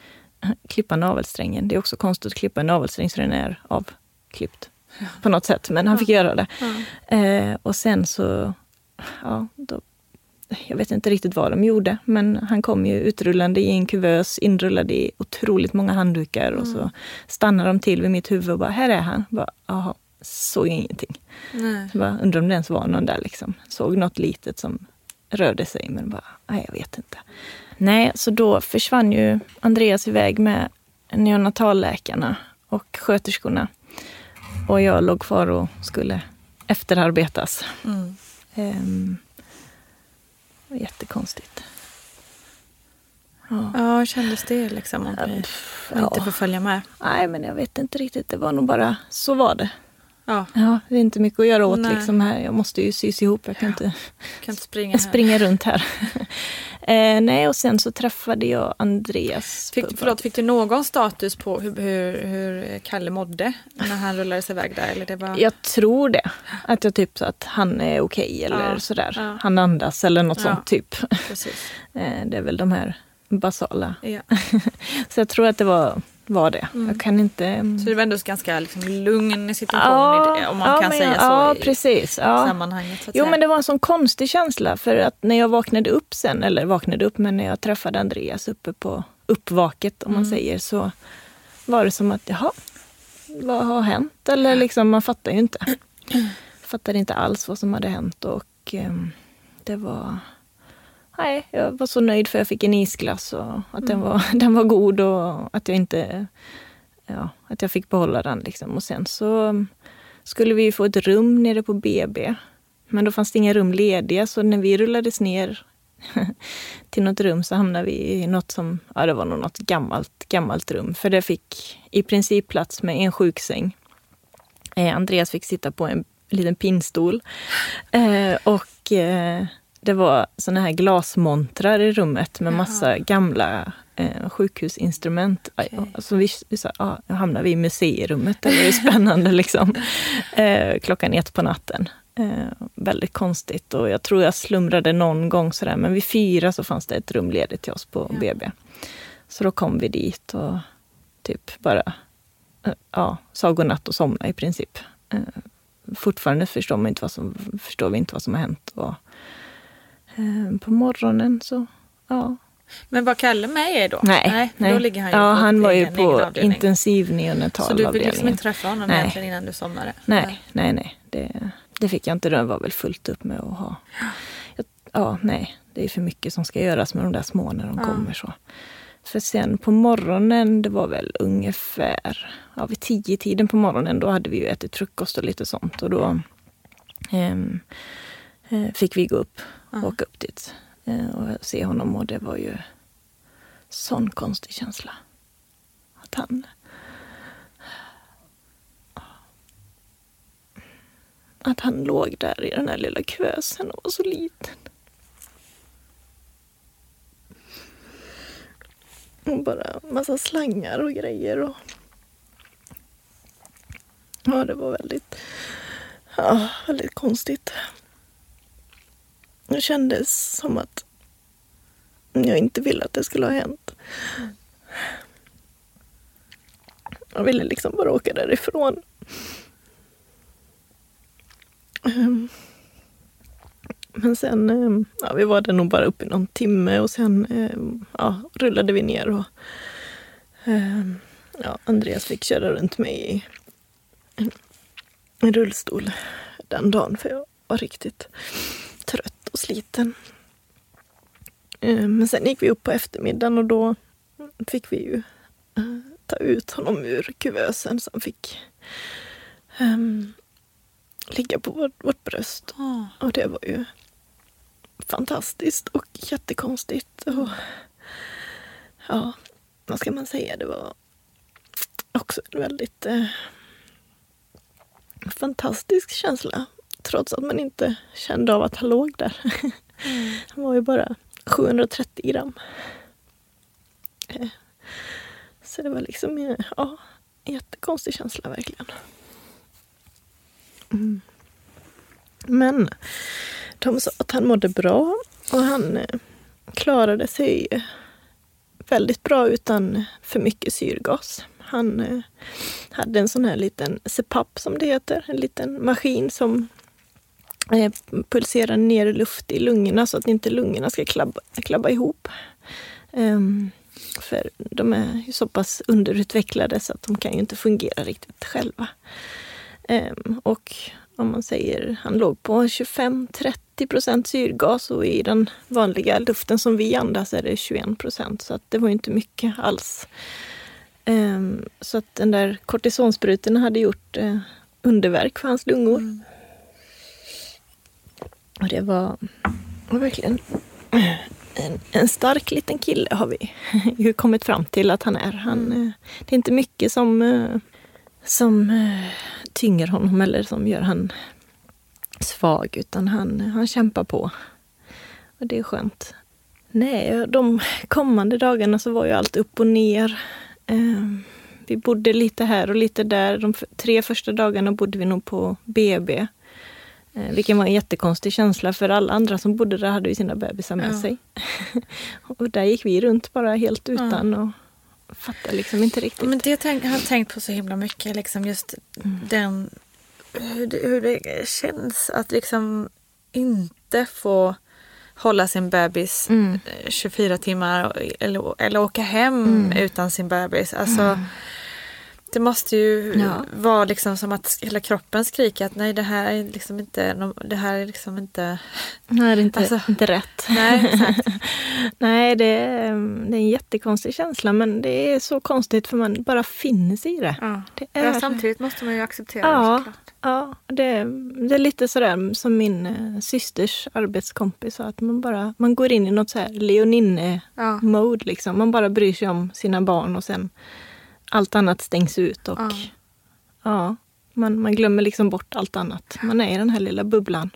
klippa navelsträngen. Det är också konstigt att klippa en navelsträng så den är av klippt på något sätt. Men han fick göra det. Eh, och sen så, ja, då, jag vet inte riktigt vad de gjorde, men han kom ju utrullande i en kuvös, inrullad i otroligt många handdukar och så mm. stannade de till vid mitt huvud och bara, här är han. Jaha, såg ingenting. Nej. Så bara, undrar om det ens var någon där liksom. Såg något litet som rörde sig, men bara, nej, jag vet inte. Nej, så då försvann ju Andreas iväg med neonatalläkarna och sköterskorna. Och jag låg kvar och skulle efterarbetas. Mm. Um, jättekonstigt. Ja. ja, kändes det liksom? Att ja, inte få följa med? Nej, men jag vet inte riktigt. Det var nog bara, så var det. Ja. ja det är inte mycket att göra åt liksom här. Jag måste ju sys ihop. Jag kan inte, kan inte springa, springa runt här. eh, nej, och sen så träffade jag Andreas. Fick, förlåt, fick du någon status på hur, hur, hur Kalle mådde när han rullades iväg där? Eller det var... Jag tror det. Att jag typ sa att han är okej okay, eller ja. sådär. Ja. Han andas eller något sånt typ. eh, det är väl de här basala. Ja. Så jag tror att det var, var det. Mm. Jag kan inte... Så det var ändå ganska liksom, lugn situation Ja, det, om man ja, kan säga så Ja, i precis. Ja. sammanhanget. Så Jo, säga. men det var en sån konstig känsla. För att när jag vaknade upp sen, eller vaknade upp, men när jag träffade Andreas uppe på uppvaket, om man Mm. säger, så var det som att, jaha, vad har hänt? Eller liksom, man fattar ju inte. fattade inte alls vad som hade hänt och ehm, det var... Nej, jag var så nöjd för jag fick en isglass och att den, var, den var god och att jag inte... Ja, att jag fick behålla den liksom. Och sen så um, skulle vi ju få ett rum nere på BB. Men då fanns det inga rum lediga så när vi rullades ner till något rum så hamnade vi i något som, ja det var nog något gammalt, gammalt rum. För det fick i princip plats med en sjuksäng. Eh, Andreas fick sitta på en liten pinnstol. Eh, och eh, det var såna här glasmontrar i rummet med massa gamla eh, sjukhusinstrument. Okej. Alltså vi, vi sa, ja, nu hamnar vi i museirummet. Det var ju spännande liksom. Eh, klockan ett på natten. Eh, väldigt konstigt och jag tror jag slumrade någon gång sådär. Men vid fyra så fanns det ett rum ledigt till oss på Ja. BB. Så då kom vi dit och typ bara eh, ja, sa godnatt och somnade i princip. Eh, fortfarande förstår, man inte vad som, förstår vi inte vad som har hänt. Och, på morgonen så, ja. Men var Kalle med er då? Nej, för Då ligger han ju ja, på han var ju på avdelning. Så intensivneonatalavdelningen. du fick liksom inte träffa honom Nej. egentligen innan du somnade? Nej, nej, nej. Det, det fick jag inte. Det var väl fullt upp med att ha. Jag, ja, nej. Det är för mycket som ska göras med de där små när de Ja. kommer så. För sen på morgonen, det var väl ungefär ja, vid tio tiden på morgonen, då hade vi ju ätit frukost och lite sånt. Och då ehm, eh, fick vi gå upp och åka upp dit eh, och se honom. Och det var ju sån konstig känsla. Att han att han låg där i den här lilla kvösen och var så liten. Och bara massa slangar och grejer. Och... Ja, det var väldigt, ja, väldigt konstigt. Det kändes som att jag inte ville att det skulle ha hänt. Jag ville liksom bara åka därifrån. Ehm. Men sen, ehm, ja, vi var där nog bara uppe i någon timme och sen ehm, ja, rullade vi ner och ja, Andreas fick köra runt mig i en rullstol den dagen för jag var riktigt trött och sliten. Ehm, Men sen gick vi upp på eftermiddagen och då fick vi ju eh, ta ut honom ur kuvösen så han fick ehm, ligga på vårt, vårt bröst. Ah. Och det var ju fantastiskt och jättekonstigt. Och, ja, vad ska man säga? Det var också en väldigt eh, fantastisk känsla. Trots att man inte kände av att han låg där. Han var ju bara 730 gram. Eh, Så det var liksom eh, ja, en jättekonstig känsla verkligen. Mm. Men de sa att han mådde bra och han eh, klarade sig väldigt bra utan för mycket syrgas. Han hade en sån här liten CPAP som det heter, en liten maskin som eh, ner luft i lungorna så att inte lungorna ska klabba, klabba ihop. Um, för de är ju så pass underutvecklade så att de kan ju inte fungera riktigt själva. Um, och om man säger, han låg på 25-30 procent syrgas och i den vanliga luften som vi andas är det 21 procent. Så att det var ju inte mycket alls. Um, så att den där kortisonsprutorna hade gjort uh, underverk för hans lungor. Mm. Och det var, var verkligen en, en stark liten kille har vi ju kommit fram till att han är. Han, eh, det är inte mycket som, eh, som eh, tynger honom eller som gör han svag, utan han, han kämpar på. Och det är skönt. Nej, de kommande dagarna så var ju allt upp och ner. Eh, vi bodde lite här och lite där. De tre första dagarna bodde vi nog på BB. Eh, vilken var en jättekonstig känsla för alla andra som bodde där hade ju sina bebisar med Ja. sig. och där gick vi runt bara helt utan och fattade liksom inte riktigt. Men det tänk, har jag tänkt på så himla mycket. Liksom just den, hur, det, hur det känns att liksom inte få hålla sin bebis Mm. eh, 24 timmar och- eller, eller åka hem utan sin bebis. Alltså, Det måste ju Ja. vara liksom som att hela kroppen skriker att nej det här är liksom inte, det här är liksom inte... Nej, det är inte, Alltså- inte rätt. Nej. Nej, det är, det är en jättekonstig känsla men det är så konstigt för man bara finner sig i det. Ja. Det är, Ja, samtidigt måste man ju acceptera det Ja, såklart. ja det, det är lite sådär som min eh, systers arbetskompis sa, att man bara man går in i något så här leoninne-mode. Ja. Liksom. Man bara bryr sig om sina barn och sen allt annat stängs ut. Och, Ja. ja. man, man glömmer liksom bort allt annat. Man är i den här lilla bubblan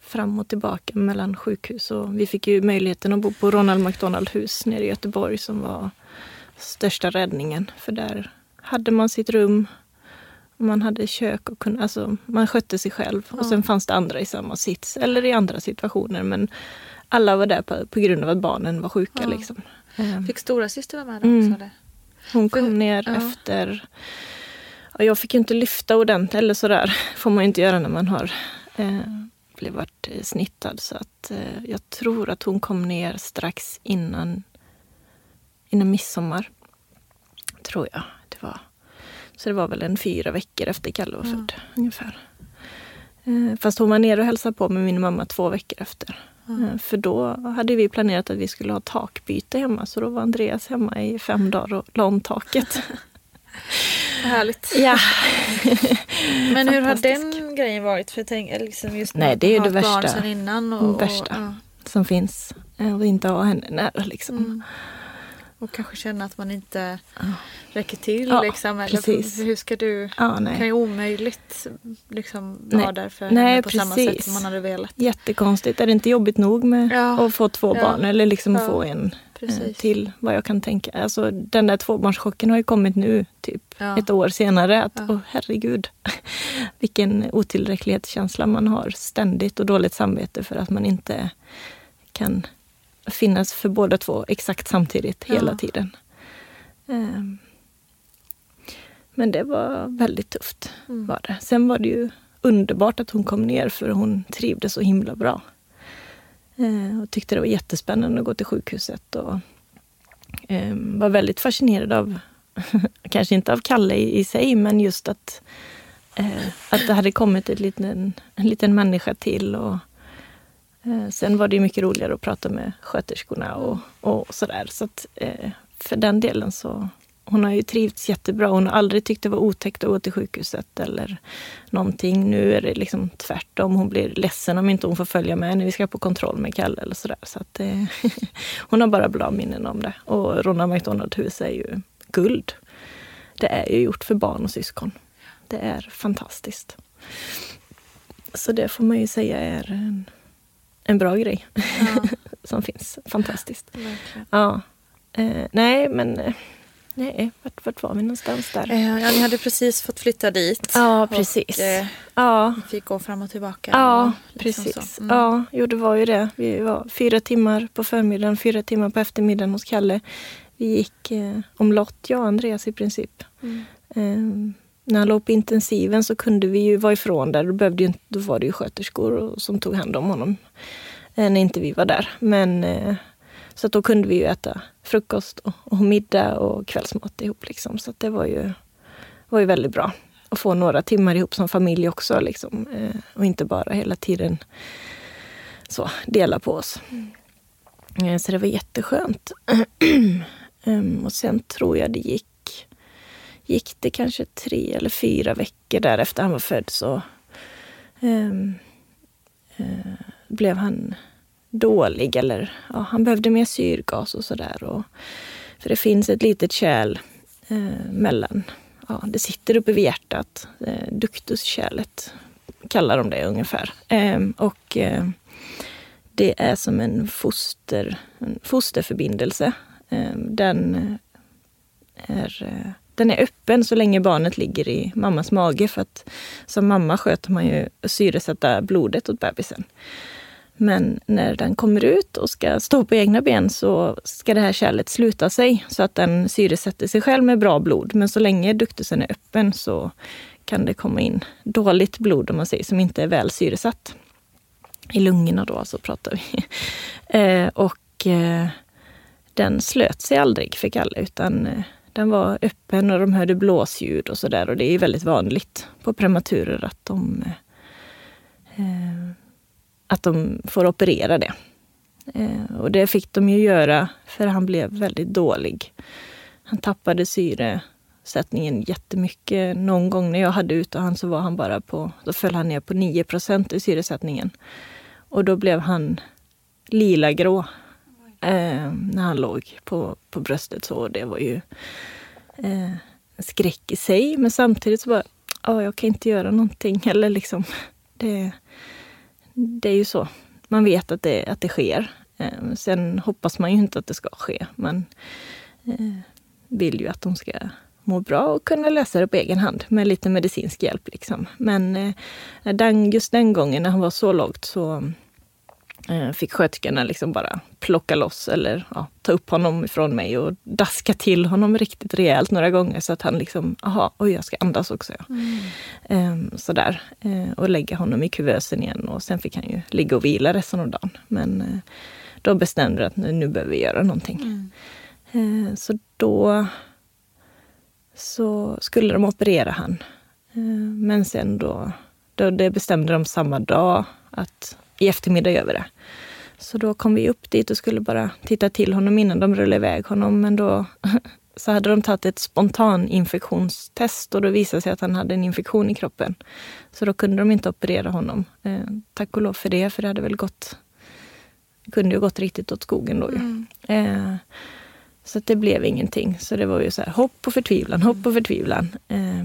fram och tillbaka mellan sjukhus. Och vi fick ju möjligheten att bo på Ronald McDonald hus nere i Göteborg som var största räddningen. För där hade man sitt rum, man hade kök och kunde, alltså, man skötte sig själv. Och sen fanns det andra i samma sits eller i andra situationer. Men alla var där på, på grund av att barnen var sjuka. Ja. Liksom. Ehm, Fick stora syster vara med då Mm. Hon För- kom ner ja. efter... Ja, jag fick ju inte lyfta ordentligt, eller sådär. får man ju inte göra när man har eh, blivit snittad. Så att, eh, jag tror att hon kom ner strax innan, innan midsommar. Tror jag det var. Så det var väl en fyra veckor efter Kalle var född ungefär. Eh, fast hon var nere och hälsade på med min mamma två veckor efter. Eh, För då hade vi planerat att vi skulle ha takbyte hemma. Så då var Andreas hemma i fem dagar och la om taket. Härligt. ja. Men hur har den grejen varit? För tänker liksom just Nej, att det är ju det barn värsta. innan. Och, värsta. Och, ja. som finns. eh, Och inte ha henne nära liksom. Mm. Och kanske känna att man inte räcker till. Ja, liksom, eller precis. Hur ska du... Ja, Det kan nej. ju omöjligt liksom, vara Nej. där för Nej, på samma sätt precis. som man hade velat. Jättekonstigt. Är det inte jobbigt nog med Ja. att få två Ja. barn eller liksom få en eh, Precis. till vad jag kan tänka. Alltså, den där tvåbarnschocken har ju kommit nu, typ ett år senare. Att, Ja. åh herregud, vilken otillräcklighetskänsla man har ständigt och dåligt samvete för att man inte kan finnas för båda två exakt samtidigt Ja. hela tiden. Ehm. Men det var väldigt tufft. Mm. Var det. Sen var det ju underbart att hon kom ner för hon trivdes så himla bra. Eh, och tyckte det var jättespännande att gå till sjukhuset. Och, eh, var väldigt fascinerad av, kanske inte av Kalle i, i sig, men just att, eh, att det hade kommit ett liten, en liten människa till. Och, sen var det mycket roligare att prata med sköterskorna och, och sådär. Så att, eh, för den delen så hon har ju trivts jättebra. Hon har aldrig tyckt det var otäckt att gå till sjukhuset eller någonting. Nu är det liksom tvärtom. Hon blir ledsen om inte hon får följa med när vi ska på kontroll med Kalle eller sådär. Så att, eh, hon har bara bra minnen om det. Och Ronald McDonald hus är ju guld. Det är ju gjort för barn och syskon. Det är fantastiskt. Så det får man ju säga är en, en bra grej som finns. Fantastiskt. Verkligen. Ja. Eh, nej, men eh, nej, vart, vart var vi någonstans där? Eh, Ja, ni hade precis fått flytta dit. Ja, precis. Och, eh, ja, fick gå fram och tillbaka. ja och liksom precis. Mm. Ja, jo, det var ju det. Vi var fyra timmar på förmiddagen, fyra timmar på eftermiddagen hos Kalle. Vi gick eh, omlott, jag och Andreas i princip. Mm. När han låg på intensiven så kunde vi ju vara ifrån där. Då, behövde ju, då var det ju sköterskor som tog hand om honom eh, när inte vi var där. Men, eh, så att då kunde vi ju äta frukost och, och middag och kvällsmat ihop. Liksom. Så att det var ju, var ju väldigt bra. Att få några timmar ihop som familj också. Liksom. Eh, och inte bara hela tiden så, dela på oss. Så det var jätteskönt. Ehm, och sen tror jag det gick, gick det kanske tre eller fyra veckor där efter han var född så ehm, eh, blev han dålig. Eller, ja, han behövde mer syrgas och sådär. För det finns ett litet kärl eh, mellan, ja, det sitter uppe vid hjärtat, eh, duktuskärlet kallar de det ungefär. Eh, och eh, det är som en, foster, en fosterförbindelse. Ehm, den eh, är, eh, den är öppen så länge barnet ligger i mammas mage. För att som mamma sköter man ju syresätta blodet åt bebisen. Men när den kommer ut och ska stå på egna ben så ska det här kärlet sluta sig så att den syresätter sig själv med bra blod. Men så länge duktusen är öppen så kan det komma in dåligt blod om man säger, som inte är väl syresatt. I lungorna då, så pratar vi. Eh, och eh, den slöt sig aldrig för Kalle, utan eh, den var öppen och de hörde blåsljud och sådär. Och det är väldigt vanligt på prematurer att de, eh, eh, att de får operera det. Eh, och det fick de ju göra för han blev väldigt dålig. Han tappade syresättningen jättemycket. Någon gång när jag hade ute han så var han bara på, då föll han ner på 9% i syresättningen. Och då blev han lila grå eh, när han låg på, på bröstet. Så det var ju eh, skräck i sig. Men samtidigt så bara, ja, jag kan inte göra någonting. Eller liksom, det, det är ju så. Man vet att det, att det sker. Eh, sen hoppas man ju inte att det ska ske. Man eh, vill ju att de ska må bra och kunna lösa det på egen hand med lite medicinsk hjälp. Liksom. Men eh, den, just den gången när han var så lågt så fick sköterskorna liksom bara plocka loss eller ja, ta upp honom ifrån mig och daska till honom riktigt rejält några gånger så att han liksom, aha, oj jag ska andas också. Mm. Ehm, sådär. Ehm, och lägga honom i kuvösen igen och sen fick han ju ligga och vila resten av dagen. Men eh, då bestämde vi att nu, nu behöver vi göra någonting. Mm. Ehm, så då så skulle de operera han. men sen då, då det bestämde de samma dag att i eftermiddag gör vi det. Så då kom vi upp dit och skulle bara titta till honom innan de rullade iväg honom. Men då så hade de tagit ett spontaninfektionstest och då visade sig att han hade en infektion i kroppen. Så då kunde de inte operera honom. Eh, tack och lov för det, för det hade väl gått det kunde ju gått riktigt åt skogen då ju. Mm. Eh, så det blev ingenting. Så det var ju så här, hopp och förtvivlan, hopp och förtvivlan. Eh,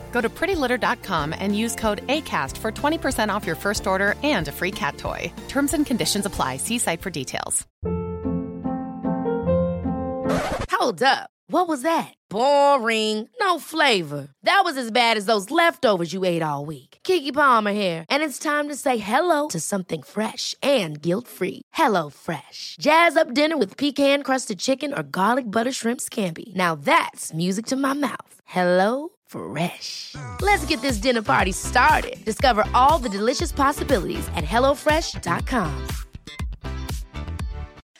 Go to prettylitter.com and use code ACAST for 20% off your first order and a free cat toy. Terms and conditions apply. See site for details. Hold up. What was that? Boring. No flavor. That was as bad as those leftovers you ate all week. Kiki Palmer here, and it's time to say hello to something fresh and guilt-free. Hello Fresh. Jazz up dinner with pecan-crusted chicken or garlic butter shrimp scampi. Now that's music to my mouth. Hello Fresh. Let's get this dinner party started. Discover all the delicious possibilities at hellofresh.com.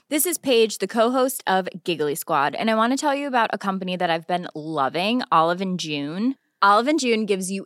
This is Paige, the co-host of Giggly Squad, and I want to tell you about a company that I've been loving, Olive and June. Olive and June gives you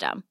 system.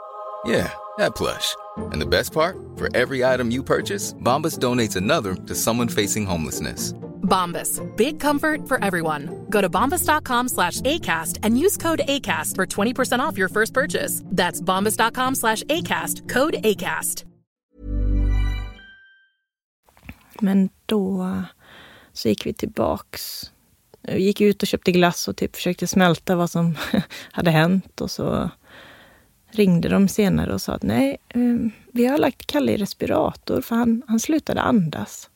Yeah, that plush. And the best part? For every item you purchase, Bombas donates another to someone facing homelessness. Bombas. Big comfort for everyone. Go to bombas.com slash ACAST and use code ACAST for 20% off your first purchase. That's bombas.com slash ACAST. Code ACAST. Men då så gick vi tillbaks. Vi gick ut och köpte glass och typ försökte smälta vad som hade hänt. Och så ringde de senare och sa att nej, ehm, vi har lagt Kalle i respirator för han, han slutade andas.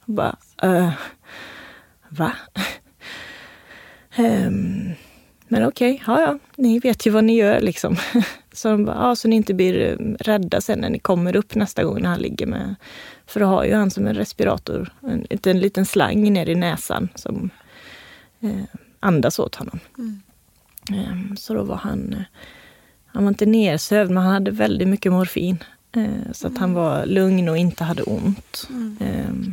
Och bara, uh, va? um, men okej, okay, ja, ja, ni vet ju vad ni gör liksom. Så de bara, ja, så ni inte blir ehm, rädda sen när ni kommer upp nästa gång när han ligger med... För då har ju han som en respirator, en, en liten slang ner i näsan som eh, andas åt honom. Mm. Um, så då var han... Han var inte nersövd, men han hade väldigt mycket morfin. Eh, så att han mm. var lugn och inte hade ont. Mm. Eh,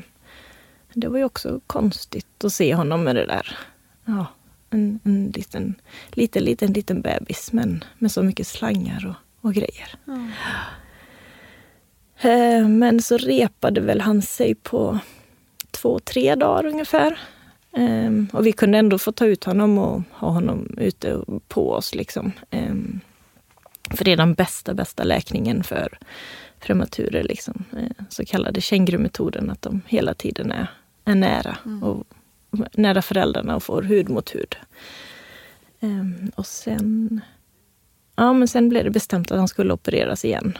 det var ju också konstigt att se honom med det där. Ja, en, en liten, liten, liten, liten bebis men med så mycket slangar och, och grejer. Mm. Men så repade väl han sig på två, tre dagar ungefär. Um, och vi kunde ändå få ta ut honom och ha honom ute på oss. Liksom. Um, för det är den bästa, bästa läkningen för prematurer. Liksom. Eh, så kallade kängurumetoden, att de hela tiden är, är nära. Mm. Och nära föräldrarna och får hud mot hud. Um, och sen, ja, men sen blev det bestämt att han skulle opereras igen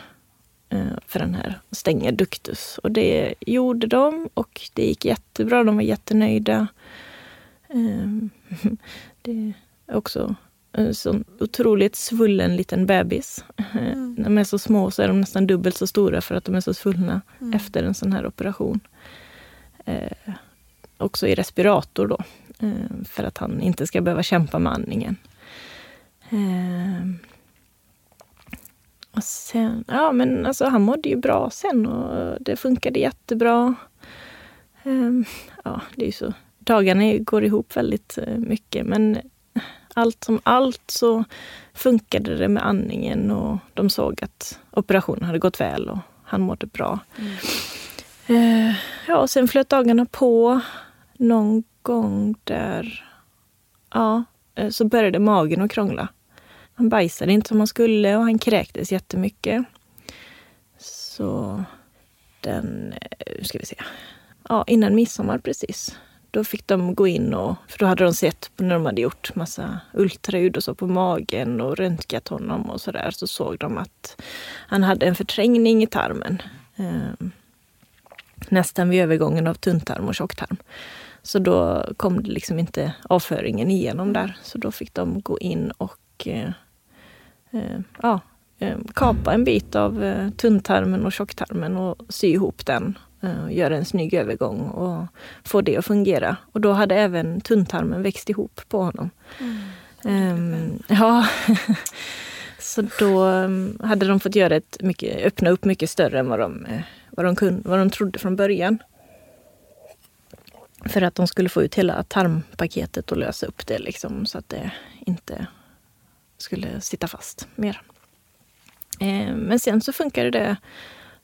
uh, för den här stänger ductus. Och det gjorde de och det gick jättebra. De var jättenöjda. Um, det är också en sån otroligt svullen liten bebis. Mm. När de är så små så är de nästan dubbelt så stora för att de är så svullna mm. efter en sån här operation. Eh, också i respirator då, eh, för att han inte ska behöva kämpa med andningen. Eh, och sen, ja men alltså han mådde ju bra sen och det funkade jättebra. Eh, ja, det är ju så. Dagarna går ihop väldigt eh, mycket men allt som allt så funkade det med andningen och de såg att operationen hade gått väl och han mådde bra. Mm. Eh, ja, och sen flöt dagarna på. Någon gång där ja, eh, så började magen att krångla. Han bajsade inte som han skulle och han kräktes jättemycket. Så den, eh, hur ska vi se, ja, innan midsommar precis då fick de gå in och, för då hade de sett när de hade gjort massa ultraljud och så på magen och röntgat honom och sådär, så såg de att han hade en förträngning i tarmen. Eh, nästan vid övergången av tunntarm och tjocktarm. Så då kom det liksom inte avföringen igenom där. Så då fick de gå in och eh, eh, ja, ehm, kapa en bit av eh, tunntarmen och tjocktarmen och sy ihop den göra en snygg övergång och få det att fungera. Och då hade även tunntarmen växt ihop på honom. Mm. Um, ja, så då um, hade de fått göra ett mycket, öppna upp mycket större än vad de, uh, vad, de kunde, vad de trodde från början. För att de skulle få ut hela tarmpaketet och lösa upp det liksom, så att det inte skulle sitta fast mer. Eh, men sen så funkade det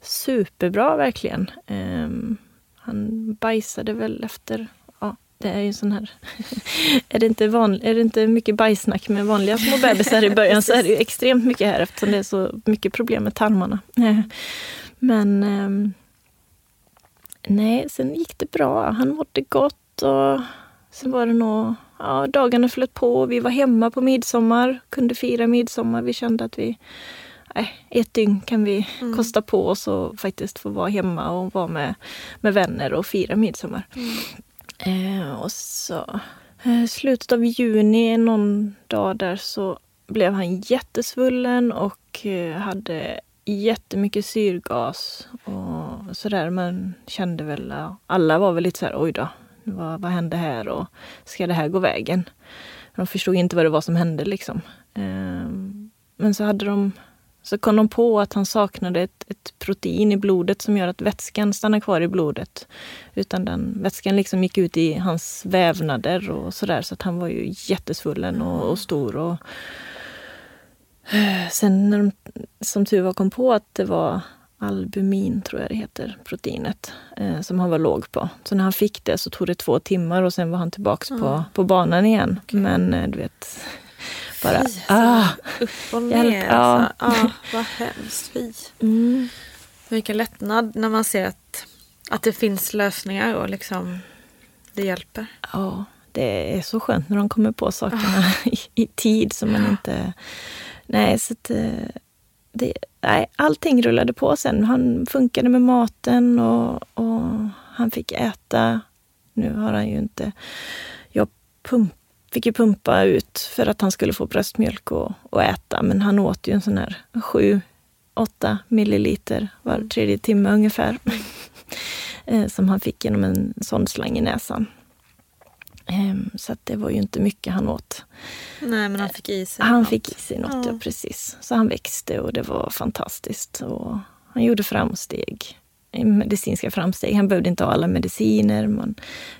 superbra verkligen. Um, han bajsade väl efter, ja det är ju sån här, är, det inte van, är det inte mycket bajsnack med vanliga små bebisar i början så är det ju extremt mycket här eftersom det är så mycket problem med tarmarna. Men um, nej, sen gick det bra. Han mådde gott och sen var det nog, ja dagarna flöt på. Vi var hemma på midsommar, kunde fira midsommar. Vi kände att vi ett dygn kan vi mm. kosta på oss och faktiskt få vara hemma och vara med, med vänner och fira midsommar. Mm. Eh, och så eh, slutet av juni, någon dag där, så blev han jättesvullen och eh, hade jättemycket syrgas och sådär. Man kände väl, alla var väl lite så här, oj då, vad, vad hände här och ska det här gå vägen? De förstod inte vad det var som hände liksom. Eh, men så hade de så kom de på att han saknade ett, ett, protein i blodet som gör att vätskan stannar kvar i blodet. Utan den vätskan liksom gick ut i hans vävnader och sådär. Så att han var ju jättesvullen och, och stor. Och, sen när de som tur var kom på att det var albumin, tror jag det heter, proteinet, eh, som han var låg på. Så när han fick det så tog det två timmar och sen var han tillbaks Mm. på, på banan igen. Men eh, du vet, bara... Fy, ah, upp och hjälp, ner. ja. Alltså. Ja, vad hemskt. Fy. Mm. Vilken lättnad när man ser att, att det finns lösningar och liksom det hjälper. Ja, det är så skönt när de kommer på sakerna i, i tid som man inte... Nej, så att, eh, det, nej, allting rullade på sen. Han funkade med maten och, och han fick äta. Nu har han ju inte... Jag pump, fick ju pumpa ut för att han skulle få bröstmjölk och, och äta, men han åt ju en sån här sju, åtta milliliter var tredje timme ungefär. Eh, som han fick genom en sondslang i näsan. Ehm, Så att det var ju inte mycket han åt. Nej, men han fick i sig Han något. fick i sig något, ja. Ja. precis. Så han växte och det var fantastiskt. Och han gjorde framsteg, eh, medicinska framsteg. Han behövde inte ha alla mediciner. Man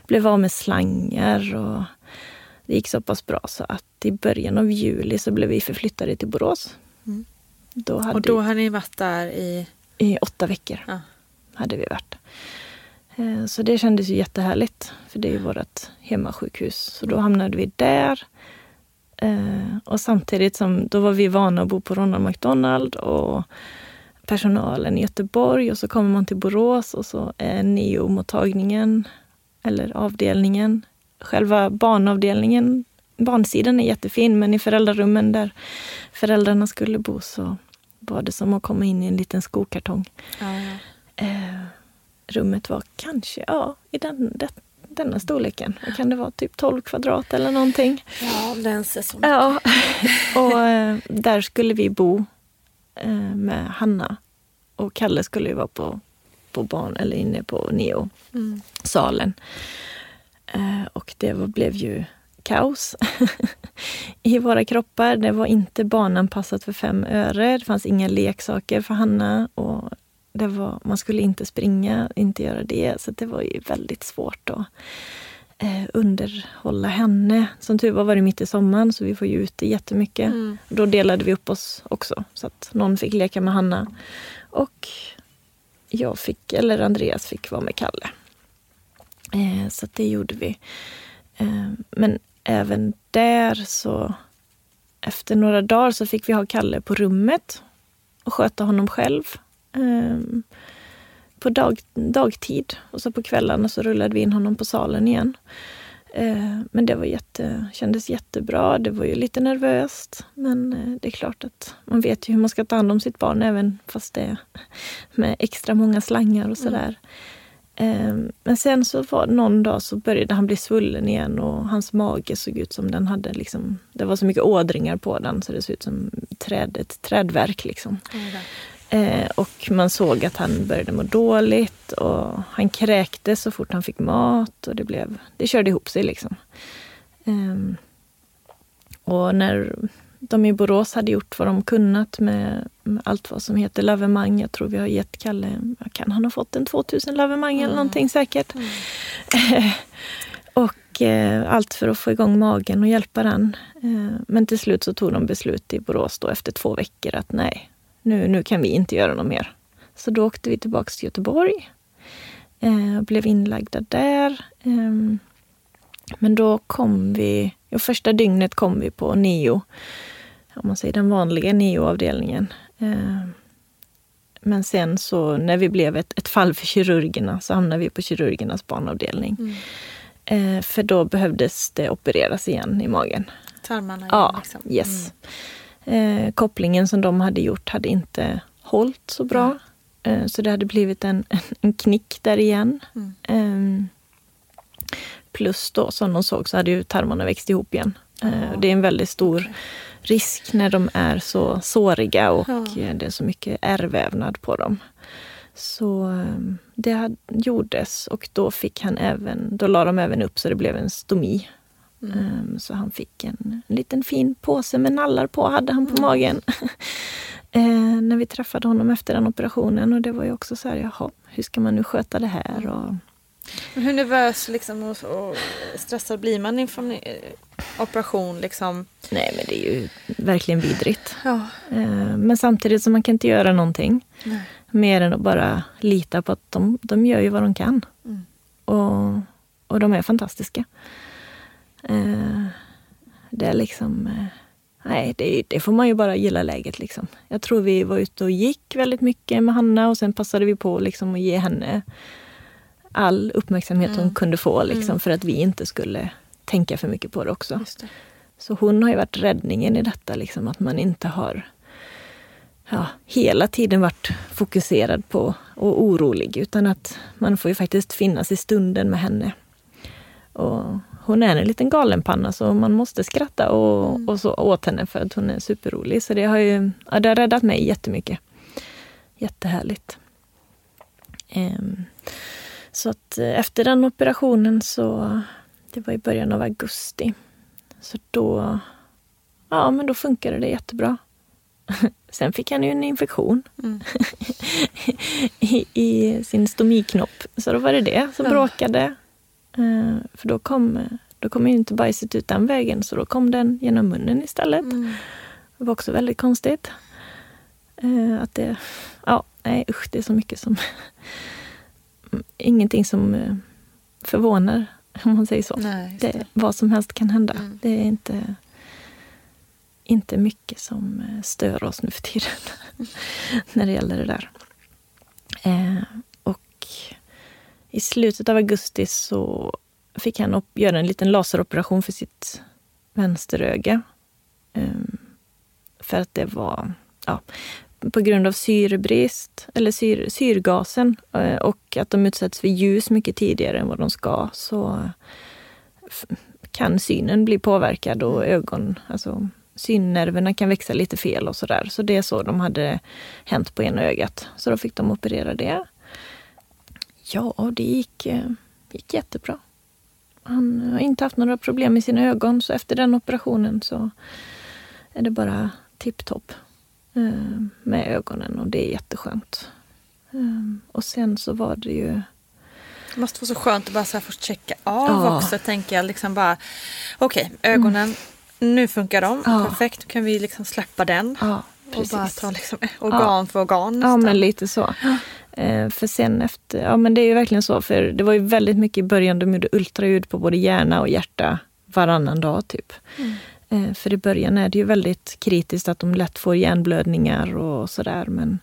blev av med slangar och det gick så pass bra så att i början av juli så blev vi förflyttade till Borås. Mm. Då hade Och då har ni varit där i... i åtta veckor Ja. hade vi varit. Eh, Så det kändes ju jättehärligt, för det är ju vårt hemmasjukhus. Så då hamnade vi där. Eh, Och samtidigt som, då var vi vana att bo på Ronald McDonald och personalen i Göteborg och så kommer man till Borås och så är neomottagningen, eller avdelningen, själva barnavdelningen, barnsidan är jättefin men i föräldrarummen där föräldrarna skulle bo så var det som att komma in i en liten skokartong. Ja, ja. Eh, rummet var kanske ja, i den, det, denna storleken. Vad kan det vara? Typ 12 kvadrat eller någonting. ja, den ser så Ja, och eh, där skulle vi bo eh, med Hanna. Och Kalle skulle ju vara på, på barn eller inne på Neo-salen. Mm. Eh, och det blev ju kaos i våra kroppar. Det var inte barnanpassat för fem öre. Det fanns inga leksaker för Hanna. Och det var, man skulle inte springa, inte göra det. Så det var ju väldigt svårt att eh, underhålla henne. Som tur var var det mitt i sommaren så vi var ju ute jättemycket. Mm. Då delade vi upp oss också så att någon fick leka med Hanna. Och jag fick, eller Andreas fick vara med Kalle. Eh, så det gjorde vi. Eh, men även där så efter några dagar så fick vi ha Kalle på rummet och sköta honom själv. Eh, på dag, dagtid och så på kvällarna så rullade vi in honom på salen igen. Eh, Men det var jätte, kändes jättebra. Det var ju lite nervöst. Men eh, det är klart att man vet ju hur man ska ta hand om sitt barn även fast det är med extra många slangar och sådär. Eh, Men sen så var någon dag så började han bli svullen igen och hans mage såg ut som den hade liksom, det var så mycket ådringar på den så det såg ut som träd, ett trädverk liksom. Eh, och man såg att han började må dåligt och han kräktes så fort han fick mat och det, blev, det körde ihop sig. liksom. Ehm, och när de i Borås hade gjort vad de kunnat med, med allt vad som heter lavemang. Jag tror vi har gett Kalle, kan han ha fått, en 2000 lavemang eller någonting säkert. och eh, allt för att få igång magen och hjälpa den. Eh, men till slut så tog de beslut i Borås då efter två veckor att nej, nu, nu kan vi inte göra något mer. Så då åkte vi tillbaka till Göteborg. Eh, blev inlagda där. Ehm, men då kom vi, ja, första dygnet kom vi på neo. Om man säger den vanliga neo-avdelningen. Eh, men sen så när vi blev ett, ett fall för kirurgerna så hamnade vi på kirurgernas barnavdelning. Eh, för då behövdes det opereras igen i magen. Tarmarna Ja, igen, liksom. yes. Eh, kopplingen som de hade gjort hade inte hållit så bra. Eh, så det hade blivit en, en, knick där igen. Mm. Eh, plus då, som de såg, så hade ju tarmarna växt ihop igen. Det är en väldigt stor risk när de är så såriga och Ja. eh, det är så mycket ärrvävnad på dem. Så eh, det gjordes och då fick han även, då la de även upp så det blev en stomi. Mm. Ehm, Så han fick en, en liten fin påse med nallar på, hade han Mm. på magen. eh, när vi träffade honom efter den operationen. Och det var ju också så här, jaha, hur ska man nu sköta det här? Och, Men hur nervös liksom, och, och stressad blir man inför en eh, operation? Liksom? nej, men det är ju verkligen vidrigt. Ja. Eh, men samtidigt så man kan inte göra någonting. Nej. Mer än att bara lita på att de, de gör ju vad de kan. Mm. Och, och de är fantastiska. Eh, det är liksom... Nej, det, det, får man ju bara gilla läget. Liksom. Jag tror vi var ute och gick väldigt mycket med Hanna och sen passade vi på liksom, att ge henne all uppmärksamhet Mm. hon kunde få liksom, Mm. för att vi inte skulle tänka för mycket på det också. Det. Så hon har ju varit räddningen i detta, liksom, att man inte har ja, hela tiden varit fokuserad på och orolig, utan att man får ju faktiskt finnas i stunden med henne. Och hon är en liten galenpanna så man måste skratta och, och så åt henne för att hon är superrolig. Så det har ju ja, det har räddat mig jättemycket. Jättehärligt. Ehm, så att eh, efter den operationen så, det var i början av augusti, så då, ja men då funkade det jättebra. Sen fick han ju en infektion Mm. i, i sin stomiknopp. Så då var det det som Ja. bråkade. Eh, för då kom, då kom ju inte bajset ut den vägen, så då kom den genom munnen istället. Mm. Det var också väldigt konstigt. Eh, att det, ja, nej usch, det är så mycket som... Ingenting som eh, förvånar, om man säger så. Nej, det, det. vad som helst kan hända. Mm. Det är inte, inte mycket som eh, stör oss nu för tiden när det gäller det där. Eh, och i slutet av augusti så fick han upp, göra en liten laseroperation för sitt vänsteröga. Ehm, för att det var ja, på grund av syrebrist, eller syr, syrgasen eh, och att de utsätts för ljus mycket tidigare än vad de ska så kan synen bli påverkad och ögon, alltså synnerverna kan växa lite fel och sådär. Så det är så de hade hänt på ena ögat. Så då fick de operera det. Ja, det gick, eh, gick jättebra. Han har inte haft några problem med sina ögon så efter den operationen så är det bara tipptopp med ögonen och det är jätteskönt. Eh, Och sen så var det ju Det måste vara så skönt att bara så här få checka av Ja. också. Tänker jag liksom bara, okej, ögonen, nu funkar de. Ja. Perfekt, då kan vi liksom släppa den. Ja, och bara ta liksom organ för organ. Ja, men lite så. Eh, för sen efter, ja men det är ju verkligen så, för det var ju väldigt mycket i början, de gjorde ultraljud på både hjärna och hjärta varannan dag typ. Mm. Eh, för i början är det ju väldigt kritiskt att de lätt får hjärnblödningar och sådär. Men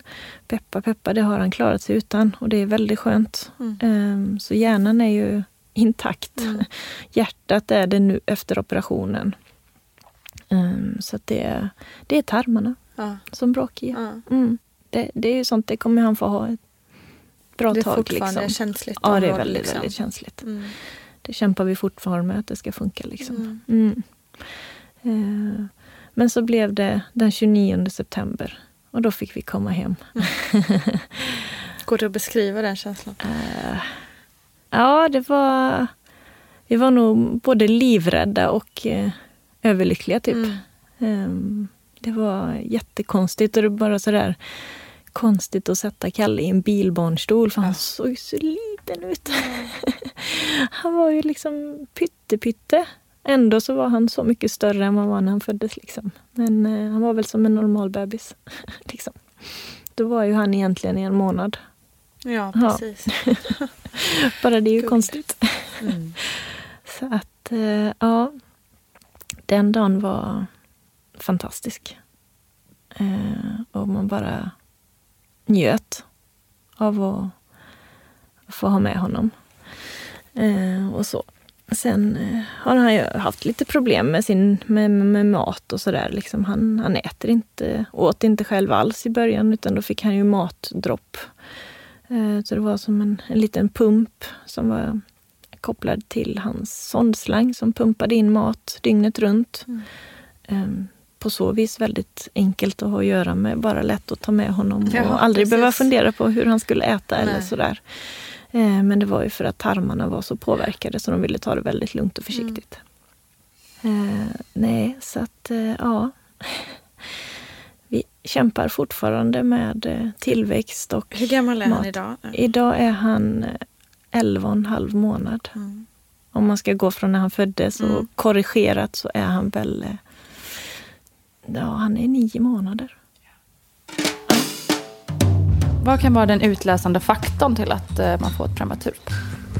peppa peppa, det har han klarat sig utan och det är väldigt skönt. Mm. Eh, så hjärnan är ju intakt. Mm. Hjärtat är det nu efter operationen. Eh, så det, är- det är tarmarna Ja. som bråkar. Ja. Mm. Det, det är ju sånt, det kommer han få ha ett bra Det är tag. fortfarande Liksom. känsligt Ja, det är väldigt, liksom. väldigt känsligt. Mm. Det kämpar vi fortfarande med att det ska funka. Liksom. Mm. Mm. Eh, men så blev det den 29 september och då fick vi komma hem. Går det att beskriva den känslan? Eh, ja, det var... Vi var nog både livrädda och eh, överlyckliga, typ. Mm. Ehm, det var jättekonstigt och det bara sådär konstigt att sätta Kalle i en bilbarnstol för han såg ju så liten ut. han var ju liksom pytte-pytte. Ändå så var han så mycket större än vad han var när han föddes. Liksom. Men eh, han var väl som en normal bebis. liksom. Då var ju han egentligen i en månad. Ja, Ja. precis. Bara det är ju Gulligt. konstigt. Mm. Så att, eh, ja. Den dagen var fantastisk. Eh, och man bara njöt av att få ha med honom. Eh, och så. Sen eh, har han ju haft lite problem med, sin, med, med mat och sådär. Liksom han, han äter inte, åt inte själv alls i början utan då fick han ju matdropp. Eh, så det var som en, en liten pump som var kopplad till hans sondslang som pumpade in mat dygnet runt. Mm. Eh, på så vis väldigt enkelt att ha att göra med, bara lätt att ta med honom Ja, och aldrig precis. behöva fundera på hur han skulle äta eller Nej. sådär. Eh, Men det var ju för att tarmarna var så påverkade så de ville ta det väldigt lugnt och försiktigt. Eh, nej, så att eh, ja. Vi kämpar fortfarande med tillväxt och Hur gammal är han mat. idag? Idag är han eh, 11 och en halv månad. Mm. Om man ska gå från när han föddes och Mm. korrigerat så är han väl... Ja, han är nio månader. Vad kan vara den utlösande faktorn till att eh, man får ett prematurt?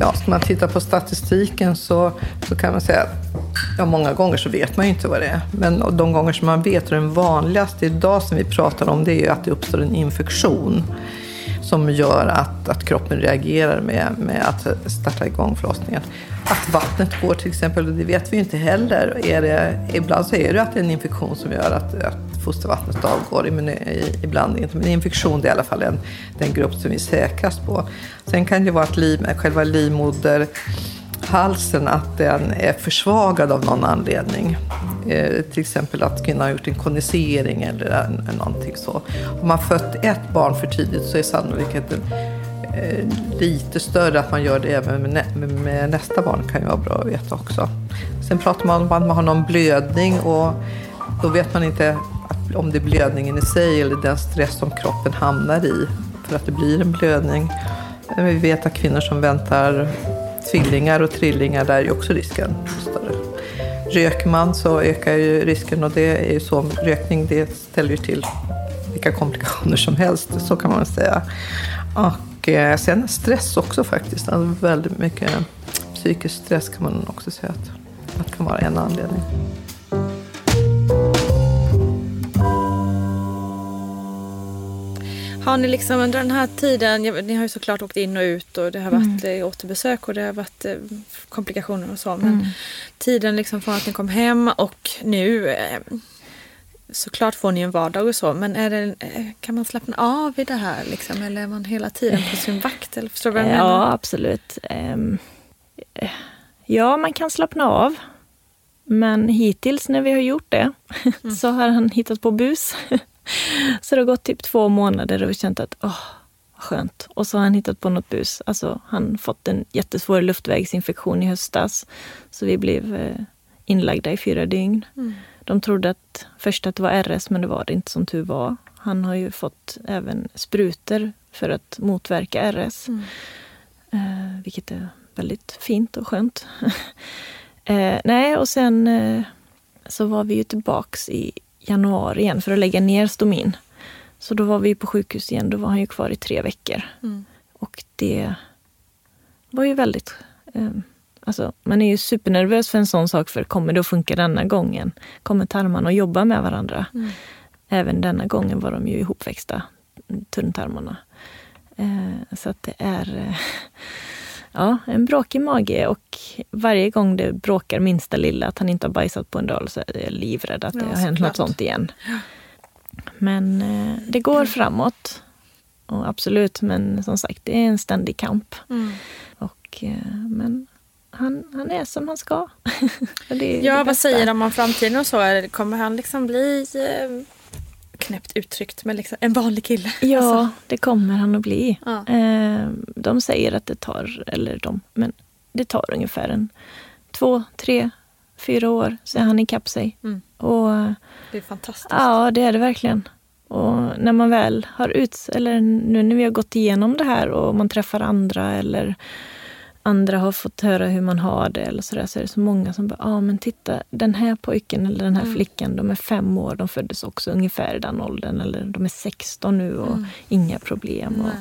Ja, ska man titta på statistiken så, så kan man säga att ja, många gånger så vet man ju inte vad det är. Men de gånger som man vet, och den vanligaste idag som vi pratar om, det är ju att det uppstår en infektion som gör att, att kroppen reagerar med, med att starta igång förlossningen. Att vattnet går till exempel, det vet vi ju inte heller. Är det, ibland så är det att det är en infektion som gör att, att fostervattnet avgår men ibland inte. Men infektion det är i alla fall den, den grupp som vi är säkrast på. Sen kan det vara att liv, själva halsen att den är försvagad av någon anledning. Eh, till exempel att kvinnan har gjort en konisering eller någonting så. Har man fött ett barn för tidigt så är sannolikheten eh, lite större att man gör det även med, nä med, nästa barn kan ju vara bra att veta också. Sen pratar man om att man har någon blödning och då vet man inte om det är blödningen i sig eller den stress som kroppen hamnar i för att det blir en blödning. Vi vet att kvinnor som väntar tvillingar och trillingar, där är ju också risken större. Röker man så ökar ju risken och det är ju så, rökning det ställer ju till vilka komplikationer som helst, så kan man säga. Och eh, sen stress också faktiskt, alltså väldigt mycket psykisk stress kan man också säga att, att kan vara en anledning. Har ni liksom under den här tiden, ni har ju såklart åkt in och ut och det har varit mm. återbesök och det har varit eh, komplikationer och så. Men mm. tiden liksom från att ni kom hem och nu eh, såklart får ni en vardag och så men är det, eh, kan man slappna av i det här liksom, eller är man hela tiden på sin vakt? Eller förstår du vad jag menar? Ja absolut. Um, ja man kan slappna av. Men hittills när vi har gjort det mm. så har han hittat på bus. Så det har gått typ två månader och vi känt att åh, skönt. Och så har han hittat på något bus. Alltså han fått en jättesvår luftvägsinfektion i höstas. Så vi blev eh, inlagda i fyra dygn. Mm. De trodde att först att det var RS men det var det inte som tur var. Han har ju fått även sprutor för att motverka RS. Mm. Eh, vilket är väldigt fint och skönt. eh, nej, och sen eh, så var vi ju tillbaks i januari igen för att lägga ner stomin. Så då var vi på sjukhus igen. Då var han ju kvar i tre veckor. Mm. Och det var ju väldigt... Eh, alltså, man är ju supernervös för en sån sak. För kommer det att funka denna gången? Kommer tarmarna att jobba med varandra? Mm. Även denna gången var de ju ihopväxta, tunntarmarna. Eh, så att det är... Eh, ja, en bråkig mage och varje gång det bråkar minsta lilla att han inte har bajsat på en dag så är jag livrädd att det har hänt klart. något sånt igen. Men eh, det går framåt. Och absolut, men som sagt, det är en ständig kamp. Mm. Och, eh, men han, han är som han ska. ja, vad säger de om framtiden och så? Kommer han liksom bli eh, knäppt uttryckt, men liksom en vanlig kille. Ja, alltså. det kommer han att bli. Ja. Eh, de säger att det tar, eller de, men det tar ungefär en två, tre, fyra år så är han ikapp sig. Mm. Och, det är fantastiskt. Ja, det är det verkligen. Och när man väl har ut, eller nu när vi har gått igenom det här och man träffar andra eller andra har fått höra hur man har det eller sådär, så är det så många som bara, ja ah, men titta den här pojken eller den här mm. flickan, de är fem år, de föddes också ungefär i den åldern eller de är 16 nu och mm. inga problem. Och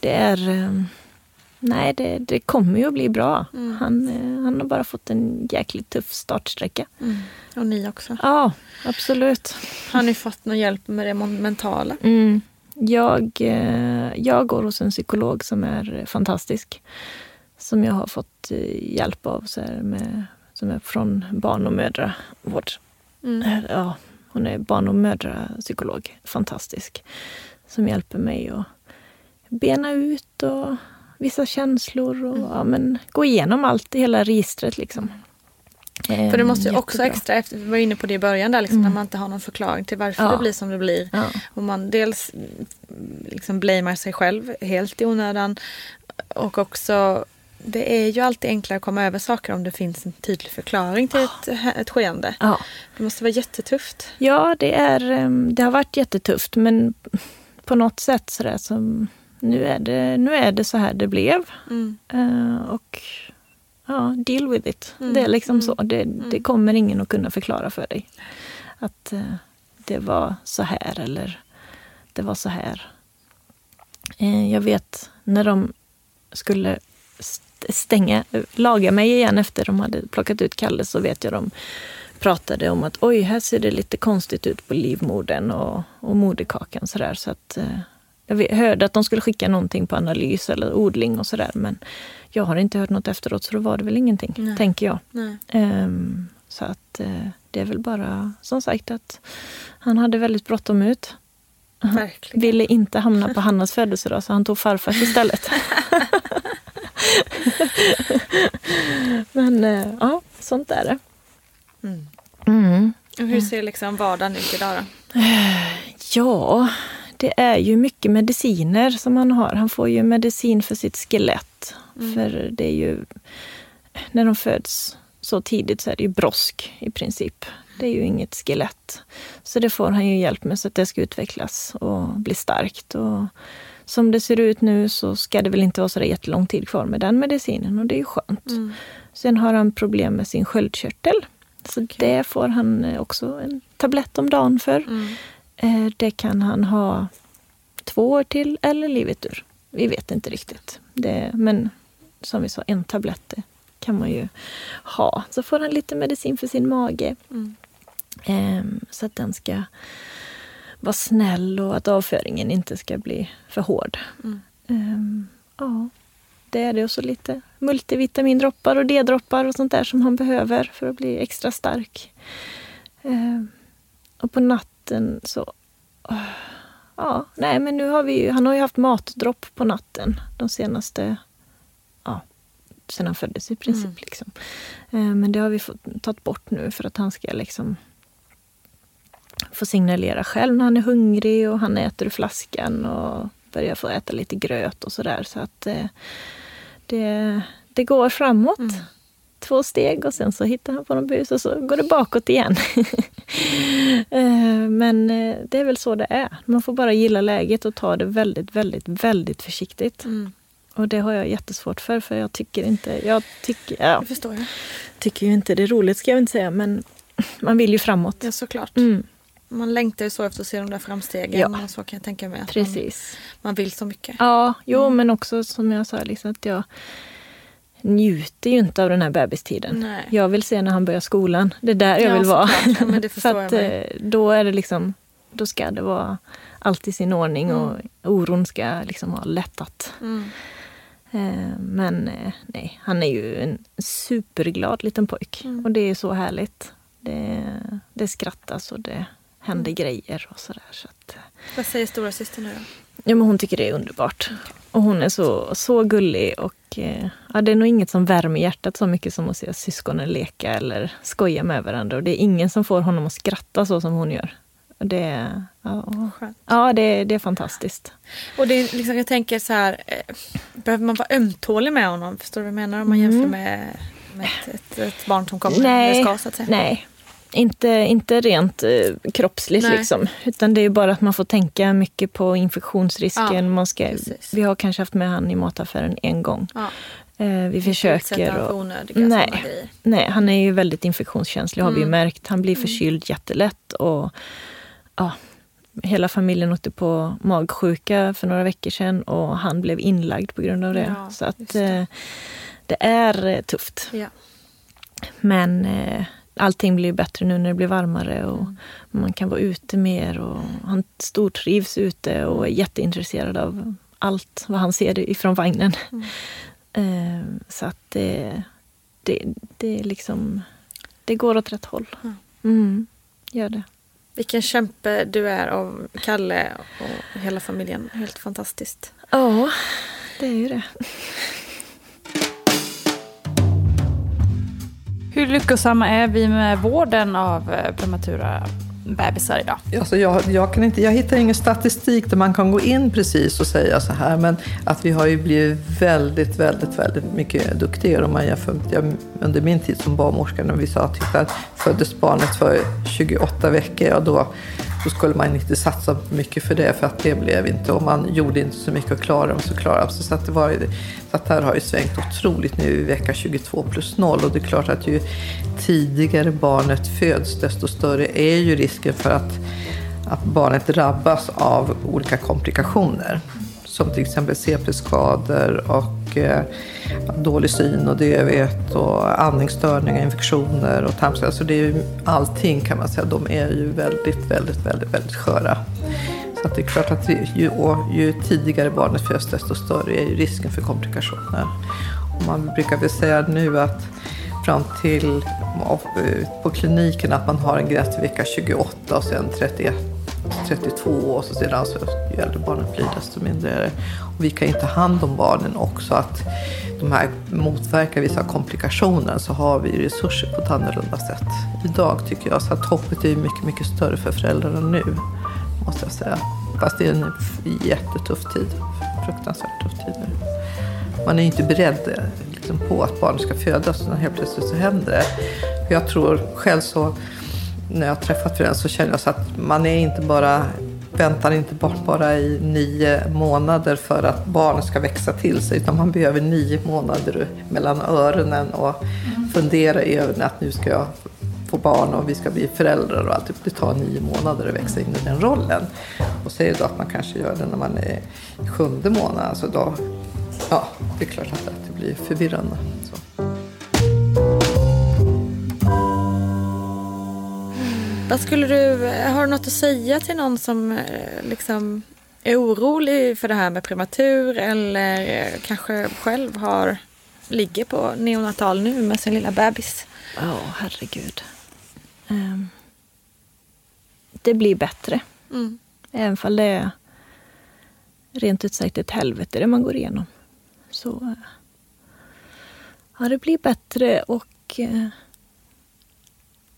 det är ehm, Nej, det, det kommer ju att bli bra. Mm. Han, eh, han har bara fått en jäkligt tuff startsträcka. Mm. Och ni också. Ja, absolut. Har ni fått någon hjälp med det mentala? Mm. Jag, eh, jag går hos en psykolog som är fantastisk som jag har fått eh, hjälp av så med, som är från barn och mödravård. Mm. Eh, ja, hon är barn och mödrapsykolog. Fantastisk. Som hjälper mig att bena ut och vissa känslor och mm. ja, men, gå igenom allt, hela registret. Liksom. För det måste ju också extra, efter, vi var inne på det i början där, liksom, mm. när man inte har någon förklaring till varför ja. det blir som det blir. Ja. Och man dels liksom blamar sig själv helt i onödan och också det är ju alltid enklare att komma över saker om det finns en tydlig förklaring till ett, ett skeende. Ja. Det måste vara jättetufft. Ja, det, är, ehm, det har varit jättetufft men på något sätt sådär som nu är det, nu är det så här det blev. Mm. Uh, och ja, deal with it. Mm. Det är liksom mm. så. Det, det, mm. kommer ingen att kunna förklara för dig. Att uh, det var så här eller det var så här. Eh, jag vet när de skulle st- stänga, laga mig igen efter de hade plockat ut Kalle så vet jag de pratade om att oj, här ser det lite konstigt ut på livmodern och, och moderkakan sådär. Så att, eh, jag hörde att de skulle skicka någonting på analys eller odling och sådär. Men jag har inte hört något efteråt så då var det väl ingenting, Nej. tänker jag. Ehm, så att eh, det är väl bara som sagt att han hade väldigt bråttom ut. Han Verkligen. ville inte hamna på Hannas födelsedag så han tog farfars istället. Men eh, ja, sånt är det. Mm. Mm. Och hur ser liksom vardagen ut idag då? Ja, det är ju mycket mediciner som han har. Han får ju medicin för sitt skelett. Mm. För det är ju... När de föds så tidigt så är det ju brosk i princip. Det är ju inget skelett. Så det får han ju hjälp med så att det ska utvecklas och bli starkt. Och som det ser ut nu så ska det väl inte vara så jättelång tid kvar med den medicinen och det är ju skönt. Mm. Sen har han problem med sin sköldkörtel. Så det får han eh, också en tablett om dagen för. Mm. Eh, Det kan han ha två år till eller livet ur. Vi vet inte riktigt. Det, men som vi sa, en tablett kan man ju ha. Så får han lite medicin för sin mage. Mm. Ehm, så att den ska vara snäll och att avföringen inte ska bli för hård. Mm. Ehm, ja, det är det. Och så lite multivitamindroppar och D-droppar och sånt där som han behöver för att bli extra stark. Ehm, och på natten så... åh, Ja, nej men nu har vi ju, han har ju haft matdropp på natten de senaste... Ja, sen han föddes i princip. Mm. Liksom. Ehm, men det har vi fått, tagit bort nu för att han ska liksom få signalera själv när han är hungrig och han äter ur flaskan och börjar få äta lite gröt och sådär. Så att eh, det, det går framåt. Två steg och sen så hittar han på någon bus och så går det bakåt igen. Eh, Men eh, det är väl så det är. Man får bara gilla läget och ta det väldigt, väldigt, väldigt försiktigt. Mm. Och det har jag jättesvårt för, för jag tycker inte... Jag tycker, ja, Det förstår jag. tycker ju inte det är roligt, ska jag inte säga, men man vill ju framåt. Ja, såklart. Mm. Man längtar ju så efter att se de där framstegen. Ja. Så kan jag tänka mig. Precis. Man, man vill så mycket. Ja, jo, men också som jag sa, liksom, att jag njuter ju inte av den här bebistiden. Nej. Jag vill se när han börjar skolan. Det är där jag Ja, vill vara. Ja, För att, eh, då är det liksom, då ska det vara allt i sin ordning och oron ska liksom ha lättat. Mm. Eh, Men eh, nej, han är ju en superglad liten pojk. Mm. Och det är så härligt. Det, det skrattas och det händer grejer och sådär. Så att, eh, Vad säger stora syster nu då? Ja, men hon tycker det är underbart. Och hon är så, så gullig och eh, ja, det är nog inget som värmer hjärtat så mycket som att se syskonen leka eller skoja med varandra. Och det är ingen som får honom att skratta så som hon gör. Det, ja, Skönt. ja det, det är fantastiskt. Och det är liksom, jag tänker så här, eh, behöver man vara ömtålig med honom? Förstår du vad jag menar? Om man Mm. jämför med, med ett, ett, ett barn som kommer Nej, ska så att säga. nej. Inte, inte rent eh, kroppsligt Nej. liksom. Utan det är bara att man får tänka mycket på infektionsrisken. Ja, man ska, precis. vi har kanske haft med han i mataffären en gång. Ja. Eh, vi försöker. och- onödiga nej, nej, han är ju väldigt infektionskänslig har vi ju Mm. märkt. Han blir förkyld jättelätt. Och, ja, hela familjen åkte på magsjuka för några veckor sedan och han blev inlagd på grund av det. Ja, Så att det. det. det är eh, tufft. Ja. Men eh, allting blir bättre nu när det blir varmare och Mm. man kan vara ute mer. Och han stortrivs ute och är jätteintresserad av allt vad han ser ifrån vagnen. Mm. Eh, så att det, det, det är liksom... Det går åt rätt håll. Ja. Mm, gör det. Vilken kämpe du är av Kalle och hela familjen. Helt fantastiskt. Ja, det är ju det. Hur lyckosamma är vi med vården av eh, prematura bebisar idag? Alltså jag, jag, kan inte, jag hittar ingen statistik där man kan gå in precis och säga så här, men att vi har ju blivit väldigt, väldigt, väldigt mycket duktigare om man jämför jag, under min tid som barnmorska när vi sa att titta, föddes barnet för 28 veckor, ja då, då skulle man inte satsa mycket för det för att det blev inte, och man gjorde inte så mycket och klarade dem så klarade de sig. Så att det var så att det här har ju svängt otroligt nu i vecka 22 plus 0 och det är klart att ju tidigare barnet föds desto större är ju risken för att, att barnet drabbas av olika komplikationer som till exempel CP-skador och eh, dålig syn och dövhet och andningsstörningar, infektioner och tarmskador. Så alltså det är ju allting kan man säga. De är ju väldigt, väldigt, väldigt, väldigt sköra. Så att det är klart att ju, ju tidigare barnet föds desto större är ju risken för komplikationer. Och man brukar väl säga nu att fram till eh, på kliniken att man har en gräns till vecka 28 och sen 31 32 och så sedan så ju äldre barnet blir desto mindre är det. Och vi kan ju ta hand om barnen också att de här motverkar vissa komplikationer så har vi resurser på ett annorlunda sätt idag tycker jag. Så att hoppet är mycket, mycket större för föräldrarna nu måste jag säga. Fast det är en jättetuff tid. Fruktansvärt tuff tid nu. Man är ju inte beredd liksom, på att barnet ska födas och helt plötsligt så händer det. Jag tror själv så när jag träffat föräldrar så känner jag så att man är inte bara väntar inte bort bara i nio månader för att barnet ska växa till sig utan man behöver nio månader mellan öronen och mm. fundera över att nu ska jag få barn och vi ska bli föräldrar och allt. Det tar nio månader att växa in i den rollen. Och säger då att man kanske gör det när man är i sjunde månaden, alltså då, ja, det är klart att det blir förvirrande. Vad skulle du, har du något att säga till någon som eh, liksom är orolig för det här med prematur eller eh, kanske själv har, ligger på neonatal nu med sin lilla bebis? Ja, oh, herregud. Um, det blir bättre. Mm. Även om det är rent ut sagt ett helvete det man går igenom. Så uh, ja, det blir bättre och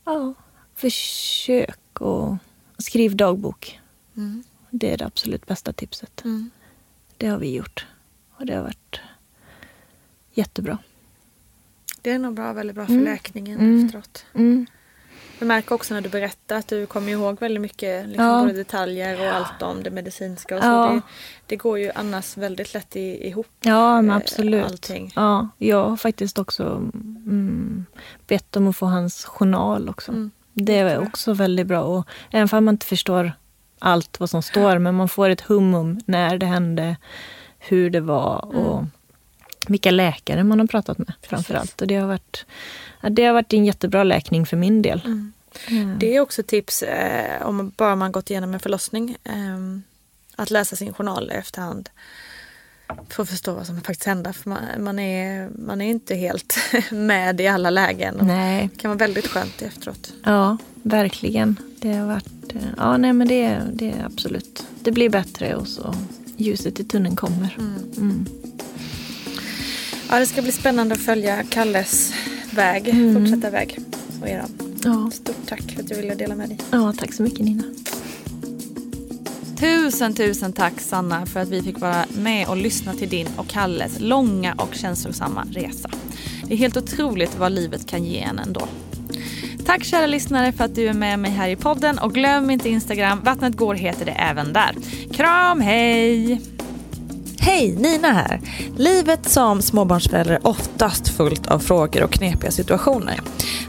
ja, försök och skriv dagbok. Mm. Det är det absolut bästa tipset. Mm. Det har vi gjort och det har varit jättebra. Det är nog bra, väldigt bra för mm. läkningen mm. efteråt. Mm. Jag märker också när du berättar att du kommer ihåg väldigt mycket liksom, ja. både detaljer och allt om det medicinska. Och så. Ja. Det, det, går ju annars väldigt lätt i, ihop. Ja, men absolut. Allting. Ja, jag har faktiskt också mm, bett om att få hans journal också. Mm. Det är också väldigt bra. Och även om man inte förstår allt vad som står, men man får ett hum om när det hände, hur det var och mm. vilka läkare man har pratat med framför allt. Och det har varit, det har varit en jättebra läkning för min del. Mm. Mm. Det är också tips eh, om bara man gått igenom en förlossning. Eh, att läsa sin journal i efterhand. För att förstå vad som faktiskt hände. För man, man, är, man är inte helt med i alla lägen. Nej. Det kan vara väldigt skönt efteråt. Ja, verkligen. Det har varit... Eh, ja, nej men det, det är absolut... Det blir bättre och så ljuset i tunneln kommer. Mm. Mm. Ja, det ska bli spännande att följa Kalles väg, mm. fortsätta väg och eran. Ja. Stort tack för att du ville dela med dig. Ja, tack så mycket Nina. Tusen, tusen tack Sanna för att vi fick vara med och lyssna till din och Kalles långa och känslosamma resa. Det är helt otroligt vad livet kan ge en ändå. Tack kära lyssnare för att du är med mig här i podden och glöm inte Instagram, Vattnet går heter det även där. Kram, hej! Hej, Nina här. Livet som småbarnsförälder är oftast fullt av frågor och knepiga situationer.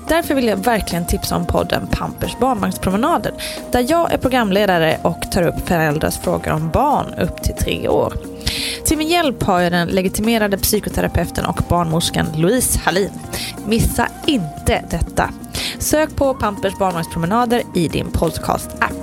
Därför vill jag verkligen tipsa om podden Pampers barnvagnspromenader där jag är programledare och tar upp föräldrars frågor om barn upp till tre år. Till min hjälp har jag den legitimerade psykoterapeuten och barnmorskan Louise Hallin. Missa inte detta. Sök på Pampers barnvagnspromenader i din podcast-app.